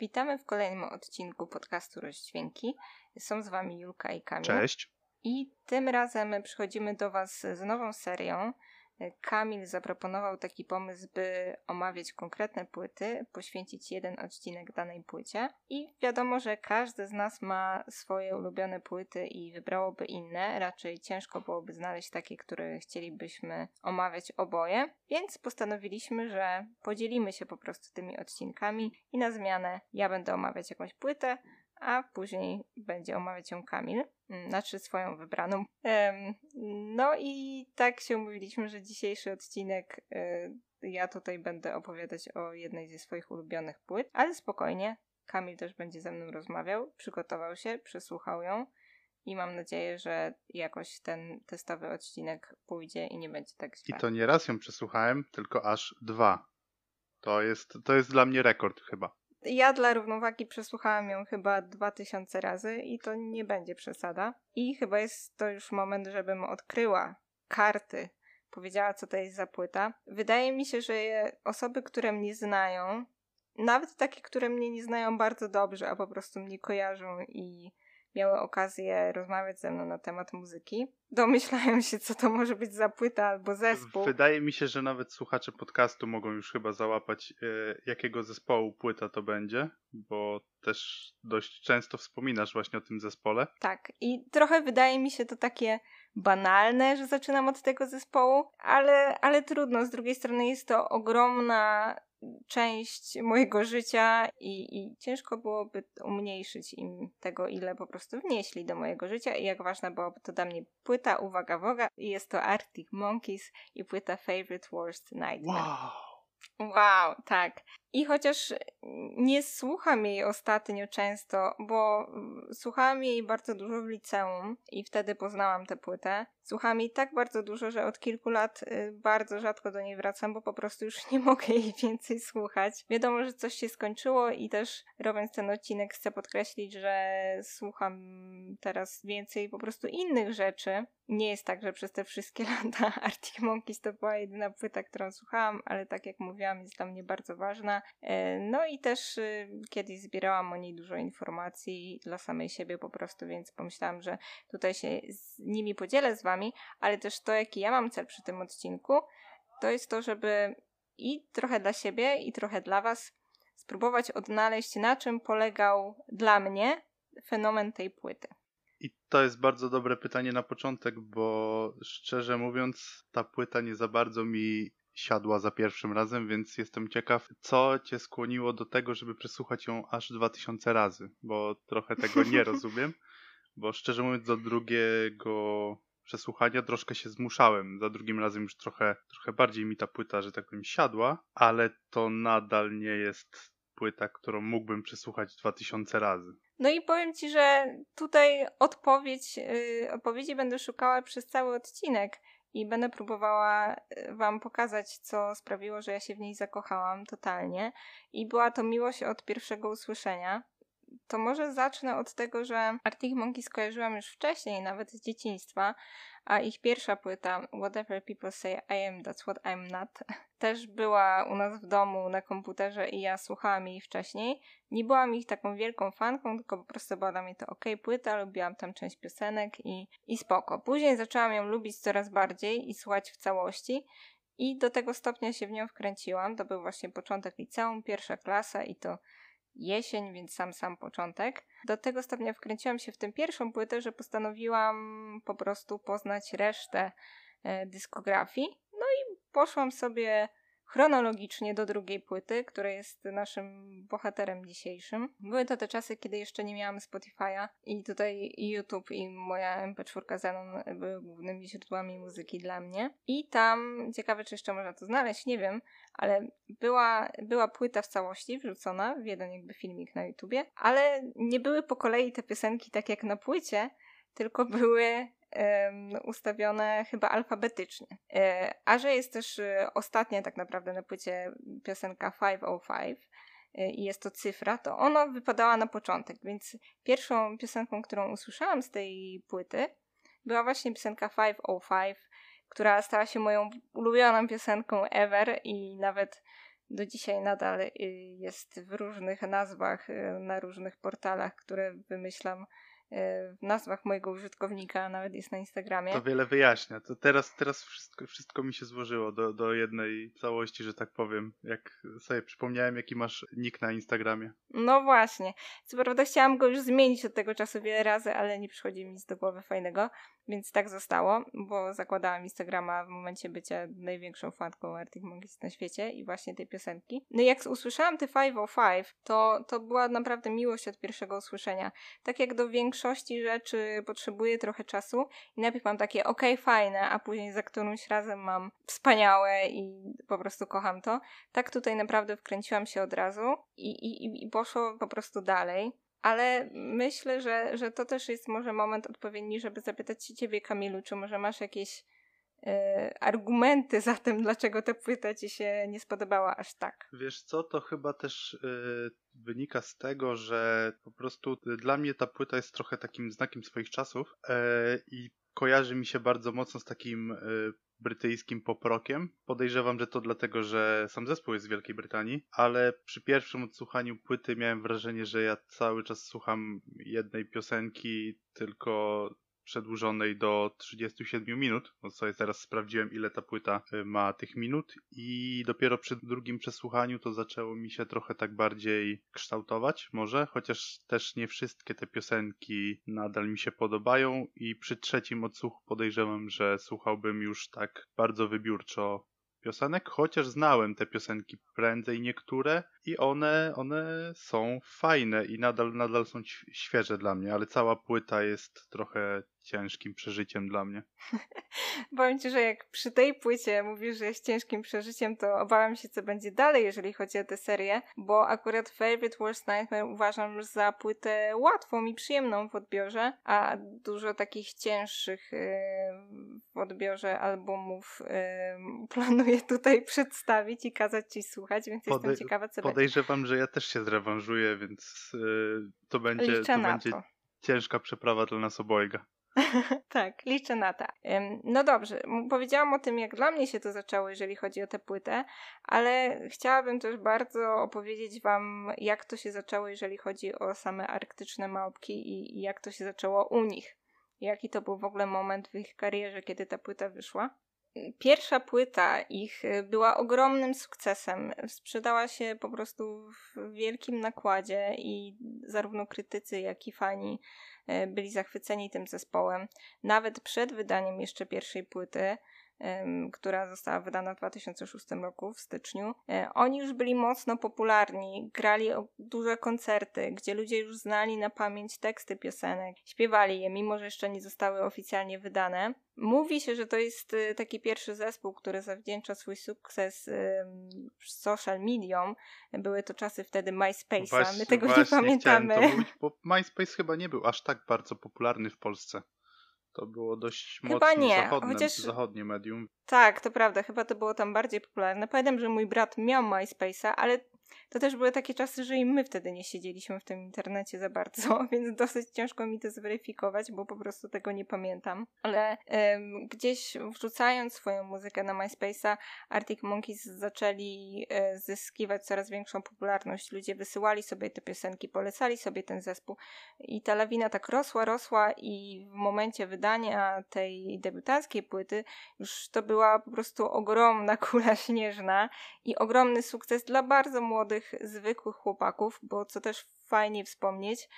Witamy w kolejnym odcinku podcastu Rozdźwięki. Są z Wami Julka i Kamil. Cześć. I tym razem przychodzimy do Was z nową serią. Kamil zaproponował taki pomysł, by omawiać konkretne płyty, poświęcić jeden odcinek danej płycie. I wiadomo, że każdy z nas ma swoje ulubione płyty i wybrałoby inne. Raczej ciężko byłoby znaleźć takie, które chcielibyśmy omawiać oboje. Więc postanowiliśmy, że podzielimy się po prostu tymi odcinkami i na zmianę ja będę omawiać jakąś płytę, a później będzie omawiać ją Kamil, znaczy swoją wybraną. No i tak się umówiliśmy, że dzisiejszy odcinek y, ja tutaj będę opowiadać o jednej ze swoich ulubionych płyt, ale spokojnie, Kamil też będzie ze mną rozmawiał, przygotował się, przesłuchał ją i mam nadzieję, że jakoś ten testowy odcinek pójdzie i nie będzie tak źle. I to nie raz ją przesłuchałem, tylko aż dwa. To jest, to jest dla mnie rekord chyba. Ja dla równowagi przesłuchałam ją chyba 2000 razy i to nie będzie przesada. I chyba jest to już moment, żebym odkryła karty, powiedziała, co to jest za płyta. Wydaje mi się, że osoby, które mnie znają, nawet takie, które mnie nie znają bardzo dobrze, a po prostu mnie kojarzą i miały okazję rozmawiać ze mną na temat muzyki. Domyślają się, co to może być za płyta albo zespół. Wydaje mi się, że nawet słuchacze podcastu mogą już chyba załapać, e, jakiego zespołu płyta to będzie, bo też dość często wspominasz właśnie o tym zespole. Tak, i trochę wydaje mi się to takie banalne, że zaczynam od tego zespołu, ale, ale trudno. Z drugiej strony jest to ogromna część mojego życia i, i ciężko byłoby umniejszyć im tego, ile po prostu wnieśli do mojego życia i jak ważna byłaby to dla mnie płyta Uwaga Woga i jest to Arctic Monkeys i płyta Favorite Worst Nightmare. Wow! Wow, tak. I chociaż nie słucham jej ostatnio często, bo słuchałam jej bardzo dużo w liceum i wtedy poznałam tę płytę. Słuchałam jej tak bardzo dużo, że od kilku lat y, bardzo rzadko do niej wracam, bo po prostu już nie mogę jej więcej słuchać. Wiadomo, że coś się skończyło i też robiąc ten odcinek chcę podkreślić, że słucham teraz więcej po prostu innych rzeczy. Nie jest tak, że przez te wszystkie lata Arctic Monkeys to była jedyna płyta, którą słuchałam, ale tak jak mówiłam, jest dla mnie bardzo ważna E, no i też y, kiedyś zbierałam o niej dużo informacji dla samej siebie po prostu, więc pomyślałam, że tutaj się z nimi podzielę z wami, ale też to, jaki ja mam cel przy tym odcinku, to jest to, żeby i trochę dla siebie, i trochę dla was spróbować odnaleźć, na czym polegał dla mnie fenomen tej płyty. I to jest bardzo dobre pytanie na początek, bo szczerze mówiąc, ta płyta nie za bardzo mi siadła za pierwszym razem, więc jestem ciekaw, co cię skłoniło do tego, żeby przesłuchać ją aż 2000 razy, bo trochę tego nie rozumiem, bo szczerze mówiąc do drugiego przesłuchania troszkę się zmuszałem. Za drugim razem już trochę, trochę bardziej mi ta płyta, że tak powiem, siadła, ale to nadal nie jest płyta, którą mógłbym przesłuchać 2000 razy. No i powiem ci, że tutaj odpowiedź, yy, odpowiedzi będę szukała przez cały odcinek i będę próbowała e, Wam pokazać, co sprawiło, że ja się w niej zakochałam totalnie. I była to miłość od pierwszego usłyszenia. To może zacznę od tego, że Arctic Monkeys skojarzyłam już wcześniej, nawet z dzieciństwa, a ich pierwsza płyta, Whatever People Say I Am, That's What I'm Not, też była u nas w domu na komputerze i ja słuchałam jej wcześniej. Nie byłam ich taką wielką fanką, tylko po prostu była dla mnie to ok płyta, lubiłam tam część piosenek i, i spoko. Później zaczęłam ją lubić coraz bardziej i słuchać w całości i do tego stopnia się w nią wkręciłam. To był właśnie początek liceum, pierwsza klasa i to jesień, więc sam sam początek. Do tego stopnia wkręciłam się w tę pierwszą płytę, że postanowiłam po prostu poznać resztę e, dyskografii. No i poszłam sobie chronologicznie do drugiej płyty, która jest naszym bohaterem dzisiejszym. Były to te czasy, kiedy jeszcze nie miałam Spotify'a i tutaj YouTube i moja MP4 Zenon były głównymi źródłami muzyki dla mnie. I tam, ciekawe czy jeszcze można to znaleźć, nie wiem, ale była, była płyta w całości wrzucona w jeden jakby filmik na YouTubie, ale nie były po kolei te piosenki tak jak na płycie, tylko były ustawione chyba alfabetycznie. E, a że jest też e, ostatnia tak naprawdę na płycie piosenka 505 e, i jest to cyfra, to ona wypadała na początek, więc pierwszą piosenką, którą usłyszałam z tej płyty była właśnie piosenka 505, która stała się moją ulubioną piosenką ever i nawet do dzisiaj nadal y, jest w różnych nazwach y, na różnych portalach, które wymyślam w nazwach mojego użytkownika, nawet jest na Instagramie. To wiele wyjaśnia. To teraz, teraz wszystko, wszystko mi się złożyło do, do jednej całości, że tak powiem. Jak sobie przypomniałem, jaki masz nick na Instagramie. No właśnie. Co prawda chciałam go już zmienić od tego czasu wiele razy, ale nie przychodzi mi nic do głowy fajnego, więc tak zostało, bo zakładałam Instagrama w momencie bycia największą fanką Arctic Monkeys na świecie i właśnie tej piosenki. No i jak usłyszałam te 505, to, to była naprawdę miłość od pierwszego usłyszenia. Tak jak do większości większości rzeczy potrzebuję trochę czasu i najpierw mam takie ok, fajne, a później za którymś razem mam wspaniałe i po prostu kocham to. Tak tutaj naprawdę wkręciłam się od razu i, i, i poszło po prostu dalej. Ale myślę, że, że to też jest może moment odpowiedni, żeby zapytać się ciebie, Kamilu, czy może masz jakieś argumenty za tym, dlaczego ta płyta ci się nie spodobała aż tak. Wiesz co, to chyba też e, wynika z tego, że po prostu dla mnie ta płyta jest trochę takim znakiem swoich czasów e, i kojarzy mi się bardzo mocno z takim brytyjskim poprokiem. Podejrzewam, że to dlatego, że sam zespół jest z Wielkiej Brytanii, ale przy pierwszym odsłuchaniu płyty miałem wrażenie, że ja cały czas słucham jednej piosenki, tylko przedłużonej do 37 minut, bo sobie teraz sprawdziłem ile ta płyta y, ma tych minut i dopiero przy drugim przesłuchaniu to zaczęło mi się trochę tak bardziej kształtować może, chociaż też nie wszystkie te piosenki nadal mi się podobają i przy trzecim odsłuchu podejrzewam, że słuchałbym już tak bardzo wybiórczo piosenek, chociaż znałem te piosenki prędzej niektóre i one, one są fajne i nadal, nadal są świeże dla mnie, ale cała płyta jest trochę ciężkim przeżyciem dla mnie. Powiem ci, że jak przy tej płycie mówisz, że jest ciężkim przeżyciem, to obawiam się, co będzie dalej, jeżeli chodzi o tę serię, bo akurat Favorite Worst Nightmare uważam za płytę łatwą i przyjemną w odbiorze, a dużo takich cięższych yy, w odbiorze albumów yy, planuję tutaj przedstawić i kazać ci słuchać, więc Podej- jestem ciekawa, co Podejrzewam, będzie. że ja też się zrewanżuję, więc yy, to będzie, to będzie to. ciężka przeprawa dla nas obojga. tak, liczę na to. No dobrze, powiedziałam o tym, jak dla mnie się to zaczęło, jeżeli chodzi o tę płytę, ale chciałabym też bardzo opowiedzieć Wam, jak to się zaczęło, jeżeli chodzi o same arktyczne małpki i, i jak to się zaczęło u nich. Jaki to był w ogóle moment w ich karierze, kiedy ta płyta wyszła. Pierwsza płyta ich była ogromnym sukcesem. Sprzedała się po prostu w wielkim nakładzie i zarówno krytycy, jak i fani E, byli zachwyceni tym zespołem. Nawet przed wydaniem jeszcze pierwszej płyty, która została wydana w 2006 roku w styczniu. E, oni już byli mocno popularni, grali duże koncerty, gdzie ludzie już znali na pamięć teksty piosenek, śpiewali je, mimo że jeszcze nie zostały oficjalnie wydane. Mówi się, że to jest y, taki pierwszy zespół, który zawdzięcza swój sukces social mediom. Były to czasy wtedy MySpace'a, my tego nie pamiętamy. Mówić, bo MySpace chyba nie był aż tak bardzo popularny w Polsce. To było dość chyba mocno nie, zachodne, chociaż... zachodnie medium. Tak, to prawda, chyba to było tam bardziej popularne. Pamiętam, że mój brat miał MySpace'a, ale to też były takie czasy, że i my wtedy nie siedzieliśmy w tym internecie za bardzo, więc dosyć ciężko mi to zweryfikować, bo po prostu tego nie pamiętam. Ale ym, gdzieś wrzucając swoją muzykę na MySpace'a, Arctic Monkeys zaczęli y, zyskiwać coraz większą popularność. Ludzie wysyłali sobie te piosenki, polecali sobie ten zespół i ta lawina tak rosła, rosła i w momencie wydania tej debiutanckiej płyty już to była po prostu ogromna kula śnieżna i ogromny sukces dla bardzo młodych młodych, zwykłych chłopaków, bo co też fajnie wspomnieć,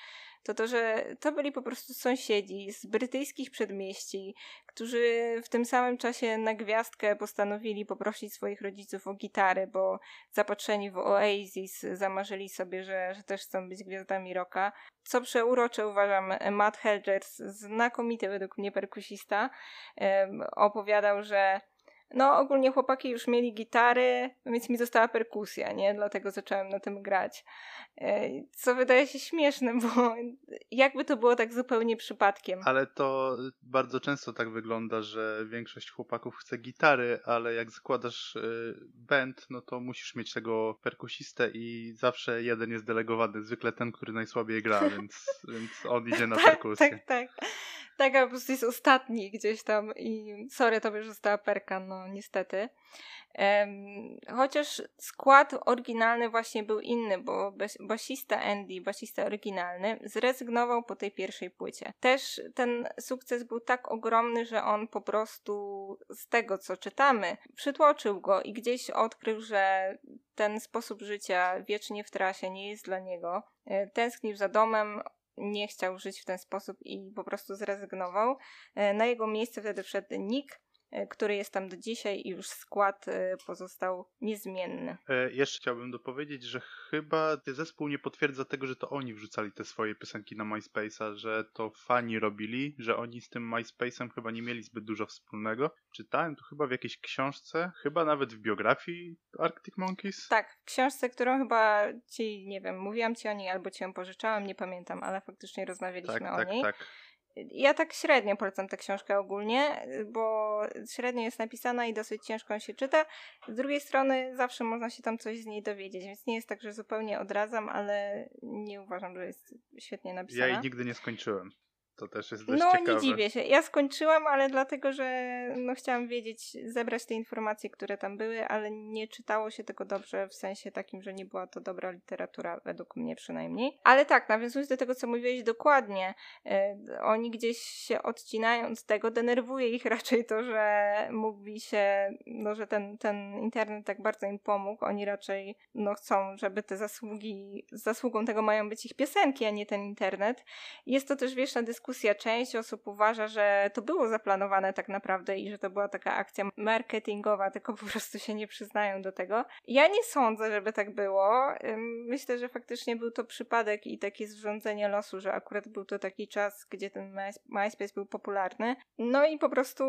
to to, że to byli po prostu sąsiedzi z brytyjskich przedmieści, którzy w tym samym czasie na gwiazdkę postanowili poprosić swoich rodziców o gitary, bo zapatrzeni w Oasis zamarzyli sobie, że, że też chcą być gwiazdami rocka. Co przeurocze uważam, Matt Helgers, znakomity według mnie perkusista, opowiadał, że no, ogólnie chłopaki już mieli gitary, więc mi została perkusja, nie? Dlatego zacząłem na tym grać. E, co wydaje się śmieszne, bo jakby to było tak zupełnie przypadkiem. Ale to bardzo często tak wygląda, że większość chłopaków chce gitary, ale jak zakładasz e, band, no to musisz mieć tego perkusistę i zawsze jeden jest delegowany, zwykle ten, który najsłabiej gra, więc, więc on idzie na tak, perkusję. Tak, tak. Tak, a po prostu jest ostatni gdzieś tam i sorry, to już została perka, no niestety. Chociaż skład oryginalny właśnie był inny, bo basista Andy, basista oryginalny, zrezygnował po tej pierwszej płycie. Też ten sukces był tak ogromny, że on po prostu z tego, co czytamy, przytłoczył go i gdzieś odkrył, że ten sposób życia wiecznie w trasie nie jest dla niego. E, tęsknił za domem, nie chciał żyć w ten sposób i po prostu zrezygnował. E, na jego miejsce wtedy wszedł Nick, który jest tam do dzisiaj i już skład e, pozostał niezmienny. E, jeszcze chciałbym dopowiedzieć, że chyba zespół nie potwierdza tego, że to oni wrzucali te swoje piosenki na MySpace'a, że to fani robili, że oni z tym MySpace'em chyba nie mieli zbyt dużo wspólnego. Czytałem to chyba w jakiejś książce, chyba nawet w biografii Arctic Monkeys. Tak, w książce, którą chyba ci, nie wiem, mówiłam ci o niej albo ci ją pożyczałam, nie pamiętam, ale faktycznie rozmawialiśmy tak, o tak, niej. Tak, tak. Ja tak średnio polecam tę książkę ogólnie, bo średnio jest napisana i dosyć ciężko się czyta. Z drugiej strony zawsze można się tam coś z niej dowiedzieć, więc nie jest tak, że zupełnie odradzam, ale nie uważam, że jest świetnie napisana. Ja jej nigdy nie skończyłem. To też jest dość no, ciekawe. No nie dziwię się. Ja skończyłam, ale dlatego, że no, chciałam wiedzieć, zebrać te informacje, które tam były, ale nie czytało się tego dobrze w sensie takim, że nie była to dobra literatura, według mnie przynajmniej. Ale tak, nawiązując do tego, co mówiłeś dokładnie, e, oni gdzieś się odcinają z tego, denerwuje ich raczej to, że mówi się, no, że ten, ten internet tak bardzo im pomógł. Oni raczej no, chcą, żeby te zasługi, zasługą tego mają być ich piosenki, a nie ten internet. Jest to też wieczna dyskusja dyskusja. Część osób uważa, że to było zaplanowane tak naprawdę i że to była taka akcja marketingowa, tylko po prostu się nie przyznają do tego. Ja nie sądzę, żeby tak było. Myślę, że faktycznie był to przypadek i takie zrządzenie losu, że akurat był to taki czas, gdzie ten MySpace był popularny. No i po prostu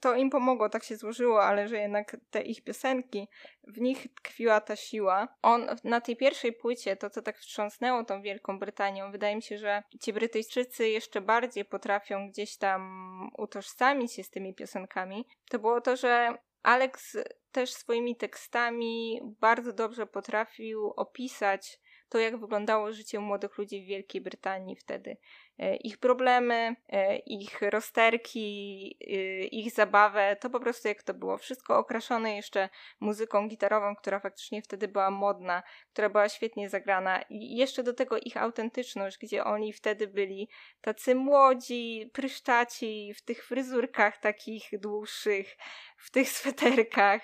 to im pomogło, tak się złożyło, ale że jednak te ich piosenki, w nich tkwiła ta siła. On na tej pierwszej płycie, to co tak wstrząsnęło tą Wielką Brytanią, wydaje mi się, że ci Brytyjczycy jeszcze bardziej potrafią gdzieś tam utożsamić się z tymi piosenkami, to było to, że Alex też swoimi tekstami bardzo dobrze potrafił opisać to, jak wyglądało życie młodych ludzi w Wielkiej Brytanii wtedy. E, ich problemy, e, ich rozterki, e, ich zabawę, to po prostu jak to było. Wszystko okraszone jeszcze muzyką gitarową, która faktycznie wtedy była modna, która była świetnie zagrana i jeszcze do tego ich autentyczność, gdzie oni wtedy byli tacy młodzi, pryszczaci, w tych fryzurkach takich dłuższych, w tych sweterkach.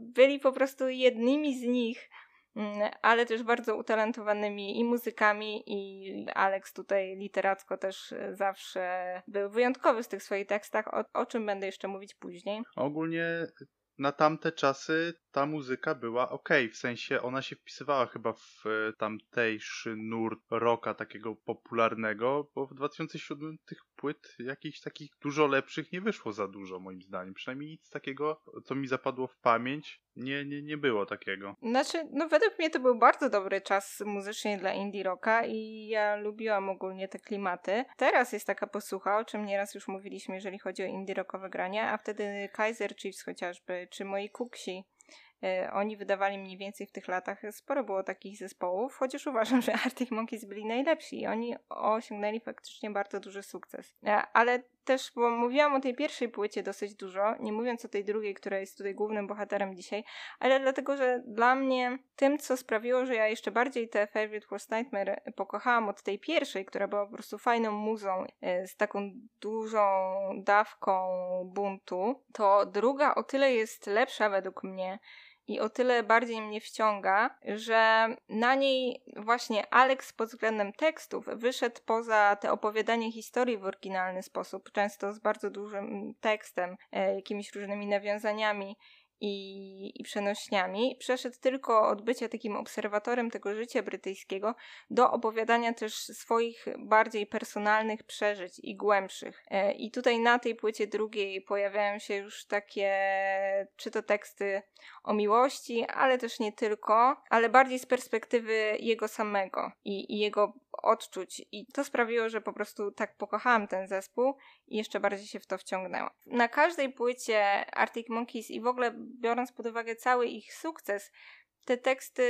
Byli po prostu jednymi z nich ale też bardzo utalentowanymi i muzykami i Alex tutaj literacko też e, zawsze był wyjątkowy w tych swoich tekstach, o, o czym będę jeszcze mówić później. Ogólnie na tamte czasy ta muzyka była ok, w sensie ona się wpisywała chyba w e, tamtejszy nurt rocka takiego popularnego, bo w 2007 tych płyt jakichś takich dużo lepszych nie wyszło za dużo moim zdaniem. Przynajmniej nic takiego, co mi zapadło w pamięć, nie, nie, nie było takiego. Znaczy, no według mnie to był bardzo dobry czas muzycznie dla indie rocka i ja lubiłam ogólnie te klimaty. Teraz jest taka posłucha, o czym nieraz już mówiliśmy, jeżeli chodzi o indie rockowe grania, a wtedy Kaiser Chiefs chociażby, czy moi Kuksi, oni wydawali mniej więcej w tych latach, sporo było takich zespołów, chociaż uważam, że Arctic Monkeys byli najlepsi i oni osiągnęli faktycznie bardzo duży sukces. E, ale też, bo mówiłam o tej pierwszej płycie dosyć dużo, nie mówiąc o tej drugiej, która jest tutaj głównym bohaterem dzisiaj, ale dlatego, że dla mnie tym, co sprawiło, że ja jeszcze bardziej tę Favorite Worst Nightmare pokochałam od tej pierwszej, która była po prostu fajną muzą, e, z taką dużą dawką buntu, to druga o tyle jest lepsza według mnie, i o tyle bardziej mnie wciąga, że na niej właśnie Alex pod względem tekstów wyszedł poza te opowiadanie historii w oryginalny sposób, często z bardzo dużym tekstem, e, jakimiś różnymi nawiązaniami i, i przenośniami, przeszedł tylko od bycia takim obserwatorem tego życia brytyjskiego do opowiadania też swoich bardziej personalnych przeżyć i głębszych. E, I tutaj na tej płycie drugiej pojawiają się już takie, czy to teksty o miłości, ale też nie tylko, ale bardziej z perspektywy jego samego i, i jego odczuć. I to sprawiło, że po prostu tak pokochałam ten zespół i jeszcze bardziej się w to wciągnęłam. Na każdej płycie Arctic Monkeys i w ogóle biorąc pod uwagę cały ich sukces, te teksty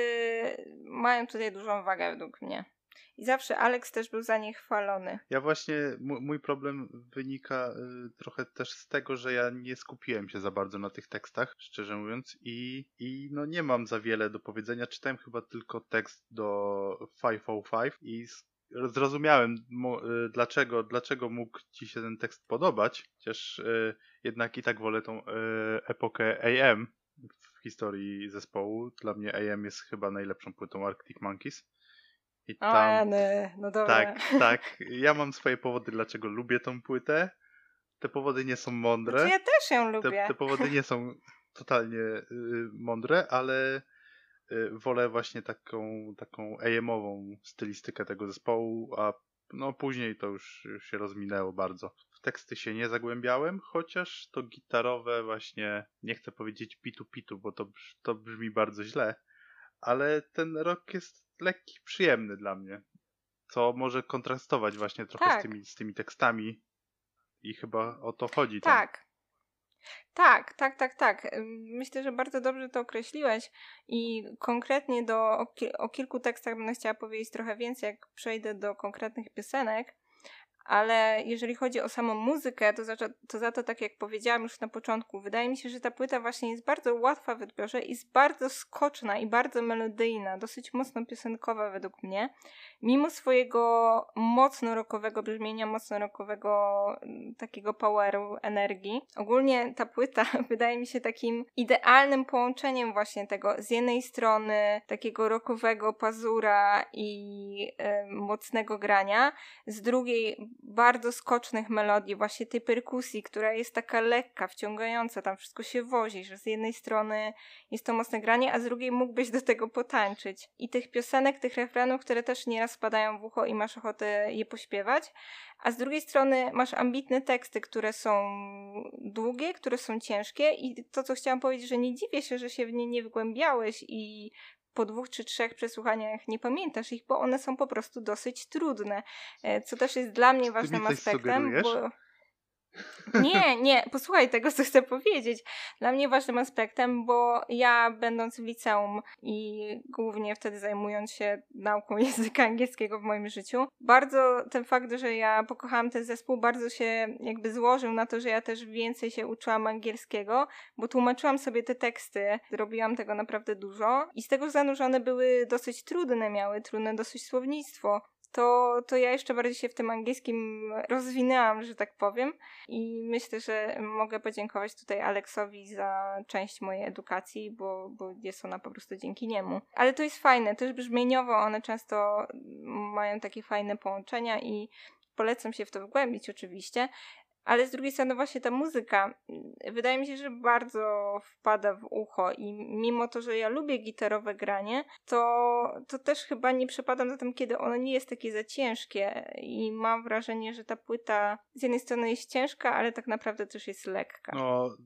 mają tutaj dużą wagę według mnie. I zawsze Alex też był za nie chwalony. Ja właśnie, mój problem wynika y, trochę też z tego, że ja nie skupiłem się za bardzo na tych tekstach, szczerze mówiąc, i, i no nie mam za wiele do powiedzenia. Czytałem chyba tylko tekst do 505 i zrozumiałem y, dlaczego, dlaczego mógł ci się ten tekst podobać, chociaż y, jednak i tak wolę tą epokę AM w historii zespołu. Dla mnie AM jest chyba najlepszą płytą Arctic Monkeys. I tam, o, no dobra. Tak, tak. Ja mam swoje powody, dlaczego lubię tą płytę. Te powody nie są mądre. Znaczy ja też ją lubię. Te, te powody nie są totalnie y, mądre, ale y, wolę właśnie taką, taką AM-ową stylistykę tego zespołu, a no później to już, już się rozminęło bardzo. W teksty się nie zagłębiałem, chociaż to gitarowe właśnie, nie chcę powiedzieć pitu-pitu, bo to, to brzmi bardzo źle, ale ten rok jest lekki, przyjemny dla mnie. Co może kontrastować właśnie trochę tak. z, tymi, z tymi tekstami. I chyba o to chodzi. Tam. Tak. Tak, tak, tak, tak. Myślę, że bardzo dobrze to określiłeś i konkretnie do, o, o kilku tekstach będę chciała powiedzieć trochę więcej, jak przejdę do konkretnych piosenek ale jeżeli chodzi o samą muzykę, to za, to za to, tak jak powiedziałam już na początku, wydaje mi się, że ta płyta właśnie jest bardzo łatwa w odbiorze, jest bardzo skoczna i bardzo melodyjna, dosyć mocno piosenkowa według mnie, mimo swojego mocno rockowego brzmienia, mocno rockowego mm, takiego poweru, energii. Ogólnie ta płyta wydaje mi się takim idealnym połączeniem właśnie tego z jednej strony takiego rockowego pazura i y, mocnego grania, z drugiej bardzo skocznych melodii, właśnie tej perkusji, która jest taka lekka, wciągająca, tam wszystko się wozi, że z jednej strony jest to mocne granie, a z drugiej mógłbyś do tego potańczyć. I tych piosenek, tych refrenów, które też nieraz spadają w ucho i masz ochotę je pośpiewać, a z drugiej strony masz ambitne teksty, które są długie, które są ciężkie i to, co chciałam powiedzieć, że nie dziwię się, że się w nie nie wgłębiałeś i po dwóch czy trzech przesłuchaniach nie pamiętasz ich, bo one są po prostu dosyć trudne. E, co też jest dla mnie ważnym aspektem, bo nie, nie, posłuchaj tego, co chcę powiedzieć. Dla mnie ważnym aspektem, bo ja będąc w liceum i głównie wtedy zajmując się nauką języka angielskiego w moim życiu, bardzo ten fakt, że ja pokochałam ten zespół, bardzo się jakby złożył na to, że ja też więcej się uczyłam angielskiego, bo tłumaczyłam sobie te teksty, robiłam tego naprawdę dużo i z tego zanurzone były dosyć trudne, miały trudne dosyć słownictwo to, to ja jeszcze bardziej się w tym angielskim rozwinęłam, że tak powiem. I myślę, że mogę podziękować tutaj Aleksowi za część mojej edukacji, bo, bo jest ona po prostu dzięki niemu. Ale to jest fajne, też brzmieniowo one często mają takie fajne połączenia i polecam się w to wgłębić oczywiście, ale z drugiej strony właśnie ta muzyka mm, wydaje mi się, że bardzo wpada w ucho i mimo to, że ja lubię gitarowe granie, to, to też chyba nie przepadam za tym, kiedy ono nie jest takie za ciężkie i mam wrażenie, że ta płyta z jednej strony jest ciężka, ale tak naprawdę też jest lekka. No,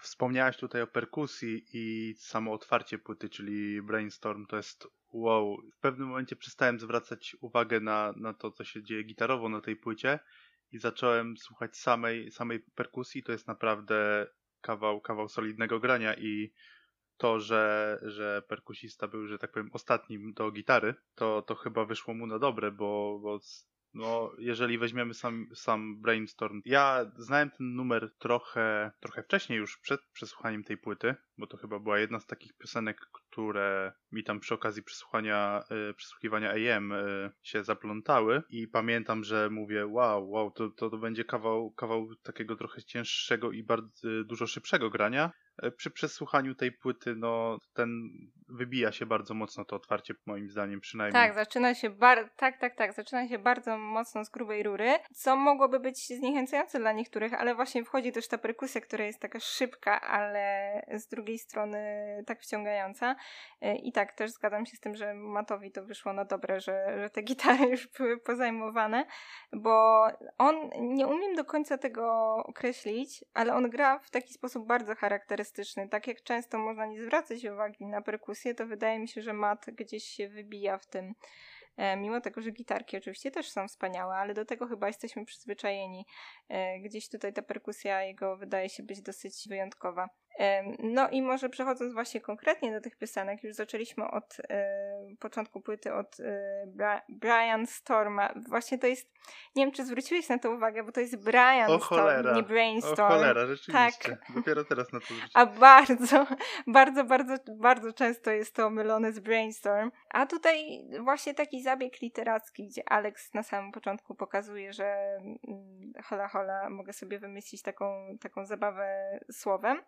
wspomniałaś tutaj o perkusji i samo otwarcie płyty, czyli Brainstorm, to jest wow. W pewnym momencie przestałem zwracać uwagę na, na to, co się dzieje gitarowo na tej płycie i zacząłem słuchać samej, samej perkusji, to jest naprawdę kawał, kawał solidnego grania i to, że, że perkusista był, że tak powiem, ostatnim do gitary, to, to chyba wyszło mu na dobre, bo, bo no, jeżeli weźmiemy sam, sam Brainstorm, ja znałem ten numer trochę, trochę wcześniej już przed przesłuchaniem tej płyty, bo to chyba była jedna z takich piosenek, które mi tam przy okazji przesłuchania, y, przesłuchiwania AM y, się zaplątały. I pamiętam, że mówię, wow, wow, to, to, to będzie kawał, kawał takiego trochę cięższego i bardzo y, dużo szybszego grania, przy przesłuchaniu tej płyty, no ten wybija się bardzo mocno to otwarcie, moim zdaniem przynajmniej. Tak, zaczyna się bar- tak, tak, tak, zaczyna się bardzo mocno z grubej rury, co mogłoby być zniechęcające dla niektórych, ale właśnie wchodzi też ta perkusja, która jest taka szybka, ale z drugiej strony tak wciągająca. E, I tak, też zgadzam się z tym, że Matowi to wyszło na dobre, że, że te gitary już były pozajmowane, bo on, nie umiem do końca tego określić, ale on gra w taki sposób bardzo charakterystyczny, Tak jak często można nie zwracać uwagi na perkusję, to wydaje mi się, że Matt gdzieś się wybija w tym. E, mimo tego, że gitarki oczywiście też są wspaniałe, ale do tego chyba jesteśmy przyzwyczajeni. E, gdzieś tutaj ta perkusja jego wydaje się być dosyć wyjątkowa. No i może przechodząc właśnie konkretnie do tych piosenek, już zaczęliśmy od e, początku płyty od Bra Brian Storma. Właśnie to jest, nie wiem czy zwróciłeś na to uwagę, bo to jest Brian o Storm, cholera. nie Brainstorm. O cholera, rzeczywiście. Tak. Dopiero teraz na to zwróciłem. A bardzo, bardzo, bardzo, bardzo często jest to mylone z Brainstorm. A tutaj właśnie taki zabieg literacki, gdzie Alex na samym początku pokazuje, że mm, hola hola, mogę sobie wymyślić taką, taką zabawę słowem.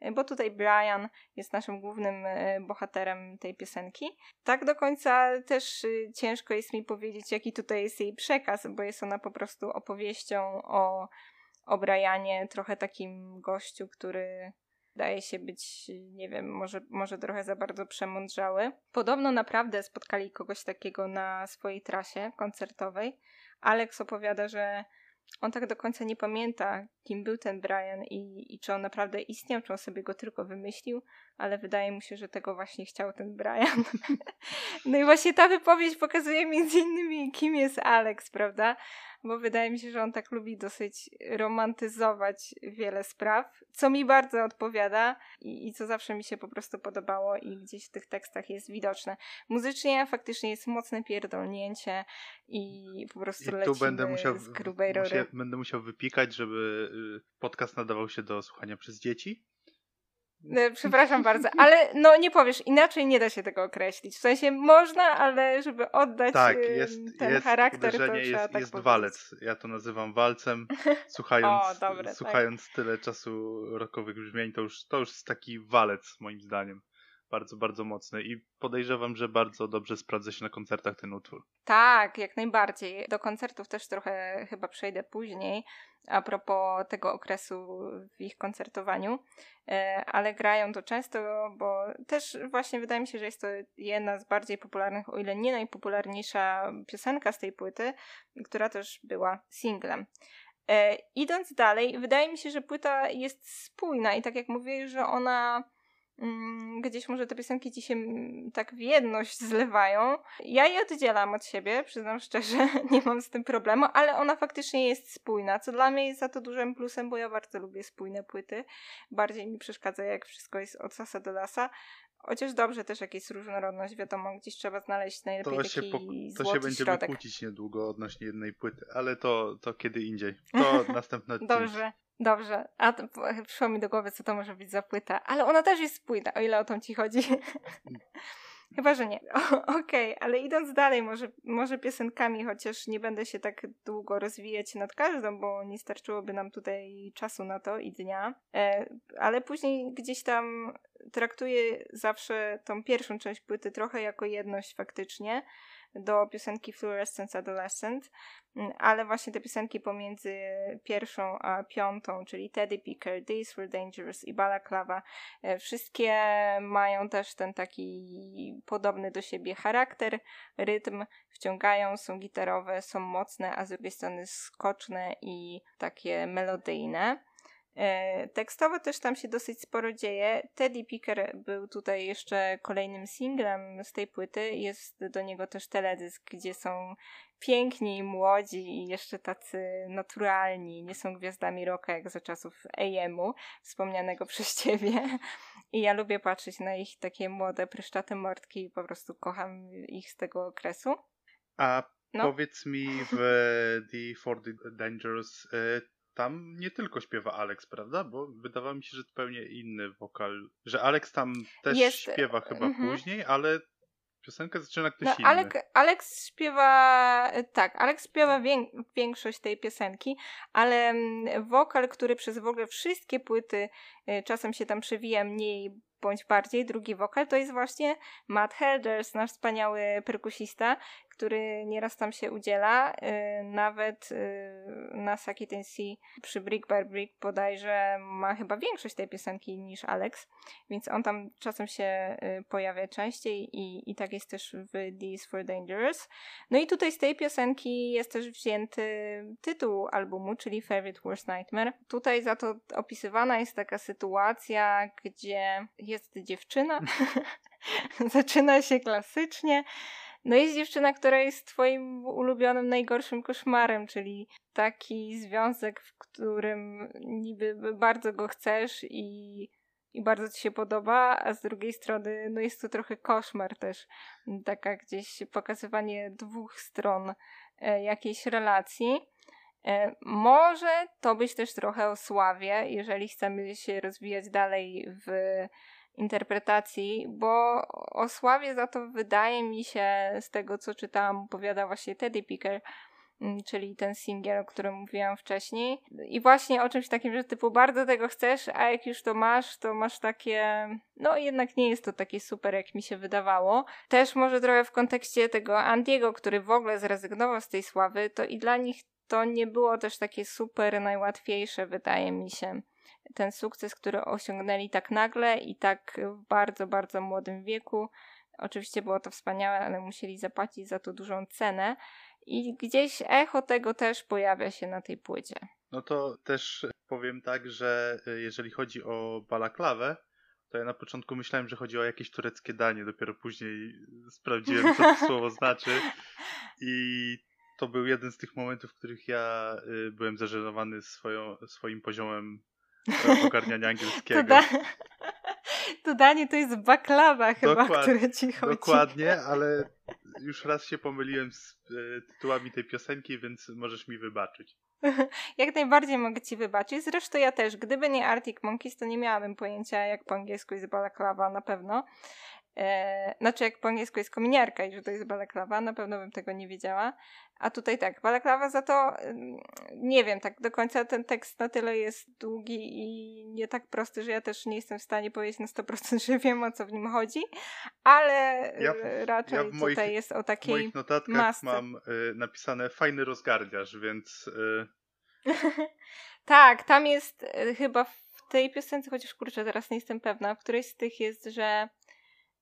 E, bo tutaj Brian jest naszym głównym e, bohaterem tej piosenki. Tak do końca też e, ciężko jest mi powiedzieć, jaki tutaj jest jej przekaz, bo jest ona po prostu opowieścią o, o Brianie, trochę takim gościu, który daje się być, nie wiem, może, może trochę za bardzo przemądrzały. Podobno naprawdę spotkali kogoś takiego na swojej trasie koncertowej. Alex opowiada, że on tak do końca nie pamięta, kim był ten Brian i, i czy on naprawdę istniał, czy on sobie go tylko wymyślił, ale wydaje mu się, że tego właśnie chciał ten Brian. no i właśnie ta wypowiedź pokazuje między innymi, kim jest Alex, prawda? Bo wydaje mi się, że on tak lubi dosyć romantyzować wiele spraw, co mi bardzo odpowiada i, i co zawsze mi się po prostu podobało i gdzieś w tych tekstach jest widoczne. Muzycznie faktycznie jest mocne pierdolnięcie i po prostu I tu będę musiał, z grubej musia, Będę musiał wypikać, żeby y, podcast nadawał się do słuchania przez dzieci. E, przepraszam bardzo, ale no nie powiesz, inaczej nie da się tego określić. W sensie można, ale żeby oddać tak, jest, ten jest charakter, to trzeba jest, tak jest walec. Ja to nazywam walcem. Słuchając, o, dobre, tak. słuchając tak. tyle czasu rokowych brzmień, to już, to już jest taki walec moim zdaniem bardzo, bardzo mocny i podejrzewam, że bardzo dobrze sprawdza się na koncertach ten utwór. Tak, jak najbardziej. Do koncertów też trochę chyba przejdę później, a propos tego okresu w ich koncertowaniu, e, ale grają to często, bo też właśnie wydaje mi się, że jest to jedna z bardziej popularnych, o ile nie najpopularniejsza piosenka z tej płyty, która też była singlem. E, idąc dalej, wydaje mi się, że płyta jest spójna i tak jak mówię, że ona gdzieś może te piosenki ci się mm, tak w jedność zlewają. Ja je oddzielam od siebie, przyznam szczerze, nie mam z tym problemu, ale ona faktycznie jest spójna, co dla mnie jest za to dużym plusem, bo ja bardzo lubię spójne płyty. Bardziej mi przeszkadza, jak wszystko jest od sasa do lasa. Chociaż dobrze też jak jest różnorodność, wiadomo, gdzieś trzeba znaleźć najlepiej to taki się po, To się będziemy środek. kłócić niedługo odnośnie jednej płyty, ale to, to kiedy indziej. To następne odcinek. Dobrze. Dobrze, a to, przyszło mi do głowy, co to może być za płyta, ale ona też jest spójna, o ile o tą ci chodzi. Chyba, że nie. Okej, okay, ale idąc dalej, może, może piosenkami, chociaż nie będę się tak długo rozwijać nad każdą, bo nie starczyłoby nam tutaj czasu na to i dnia. E, ale później gdzieś tam traktuję zawsze tą pierwszą część płyty trochę jako jedność faktycznie do piosenki Fluorescence Adolescent, mm, ale właśnie te piosenki pomiędzy pierwszą a piątą, czyli Teddy Picker, These Were Dangerous i Balaclava, e, wszystkie mają też ten taki podobny do siebie charakter, rytm, wciągają, są gitarowe, są mocne, a z drugiej strony skoczne i takie melodyjne. E, tekstowo też tam się dosyć sporo dzieje. Teddy Picker był tutaj jeszcze kolejnym singlem z tej płyty. Jest do niego też teledysk, gdzie są piękni, młodzi i jeszcze tacy naturalni. Nie są gwiazdami rocka jak za czasów AM-u, wspomnianego przez ciebie. I ja lubię patrzeć na ich takie młode, pryszczate mordki i po prostu kocham ich z tego okresu. A no. powiedz mi w The For The Dangerous y, tam nie tylko śpiewa Alex, prawda? Bo wydawało mi się, że zupełnie inny wokal. Że Alex tam też Jest... śpiewa chyba mm-hmm. później, ale piosenkę zaczyna ktoś no, inny. Alex, Alex śpiewa, tak, Alex śpiewa wię, większość tej piosenki, ale mm, wokal, który przez w ogóle wszystkie płyty y, czasem się tam przewija mniej bądź bardziej, drugi wokal, to jest właśnie Matt Helders, nasz wspaniały perkusista, który nieraz tam się udziela. Y, nawet y, na Saki Tennessee przy Brick by Brick bodajże ma chyba większość tej piosenki niż Alex, więc on tam czasem się y, pojawia częściej i, i tak jest też w These for Dangerous. No i tutaj z tej piosenki jest też wzięty tytuł albumu, czyli Favorite Worst Nightmare. Tutaj za to opisywana jest taka sytuacja, gdzie jest dziewczyna, zaczyna się klasycznie, no jest dziewczyna, która jest twoim ulubionym najgorszym koszmarem, czyli taki związek, w którym niby bardzo go chcesz i, i bardzo ci się podoba, a z drugiej strony no jest to trochę koszmar też, taka gdzieś pokazywanie dwóch stron e, jakiejś relacji. E, może to być też trochę o sławie, jeżeli chcemy się rozwijać dalej w interpretacji, bo o sławie za to wydaje mi się, z tego co czytałam, opowiada właśnie Teddy Picker, mm, czyli ten singiel, o którym mówiłam wcześniej. I właśnie o czymś takim, że typu bardzo tego chcesz, a jak już to masz, to masz takie. No jednak nie jest to takie super, jak mi się wydawało. Też może trochę w kontekście tego Andiego, który w ogóle zrezygnował z tej sławy, to i dla nich to nie było też takie super najłatwiejsze, wydaje mi się. Ten sukces, który osiągnęli tak nagle i tak w bardzo, bardzo młodym wieku. Oczywiście było to wspaniałe, ale musieli zapłacić za to dużą cenę. I gdzieś echo tego też pojawia się na tej płycie. No to też powiem tak, że e, jeżeli chodzi o balaklawę, to ja na początku myślałem, że chodzi o jakieś tureckie danie, dopiero później sprawdziłem, co to słowo znaczy. I to był jeden z tych momentów, w których ja y, byłem zażenowany swoją, swoim poziomem e, ogarniania angielskiego. To, da... to danie to jest baklawa chyba, Dokład... które ci chodzi. Dokładnie, ale już raz się pomyliłem z y, tytułami tej piosenki, więc możesz mi wybaczyć. Jak najbardziej mogę ci wybaczyć. Zresztą ja też. Gdyby nie Arctic Monkeys, to nie miałabym pojęcia, jak po angielsku jest balaklawa na pewno. E, znaczy, jak po angielsku jest kominiarka i że to jest balaklawa, na pewno bym tego nie wiedziała. A tutaj tak, balaklawa za to, nie wiem, tak do końca ten tekst na tyle jest długi i nie tak prosty, że ja też nie jestem w stanie powiedzieć na 100%, że wiem o co w nim chodzi, ale ja, raczej ja moich, tutaj jest o takiej W moich notatkach masce. mam y, napisane fajny rozgardiarz, więc... Y... tak, tam jest y, chyba w tej piosence, chociaż kurczę, teraz nie jestem pewna, w którejś z tych jest, że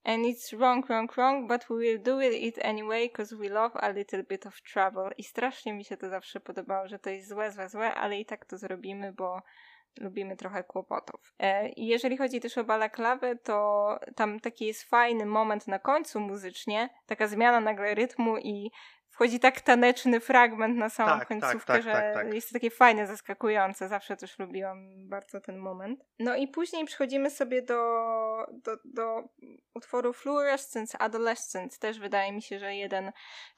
And it's wrong, wrong, wrong, but we will do it anyway, because we love a little bit of trouble. I strasznie mi się to zawsze podobało, że to jest złe, złe, złe, ale i tak to zrobimy, bo lubimy trochę kłopotów. E, I jeżeli chodzi też o balaklawę, to tam taki jest fajny moment na końcu muzycznie, taka zmiana nagle rytmu i wchodzi tak taneczny fragment na samą tak, tak końcówkę, tak, tak, że tak, jest to takie fajne, zaskakujące. Zawsze też lubiłam bardzo ten moment. No i później przechodzimy sobie do, do, do utworu Fluorescence Adolescence. Też wydaje mi się, że jeden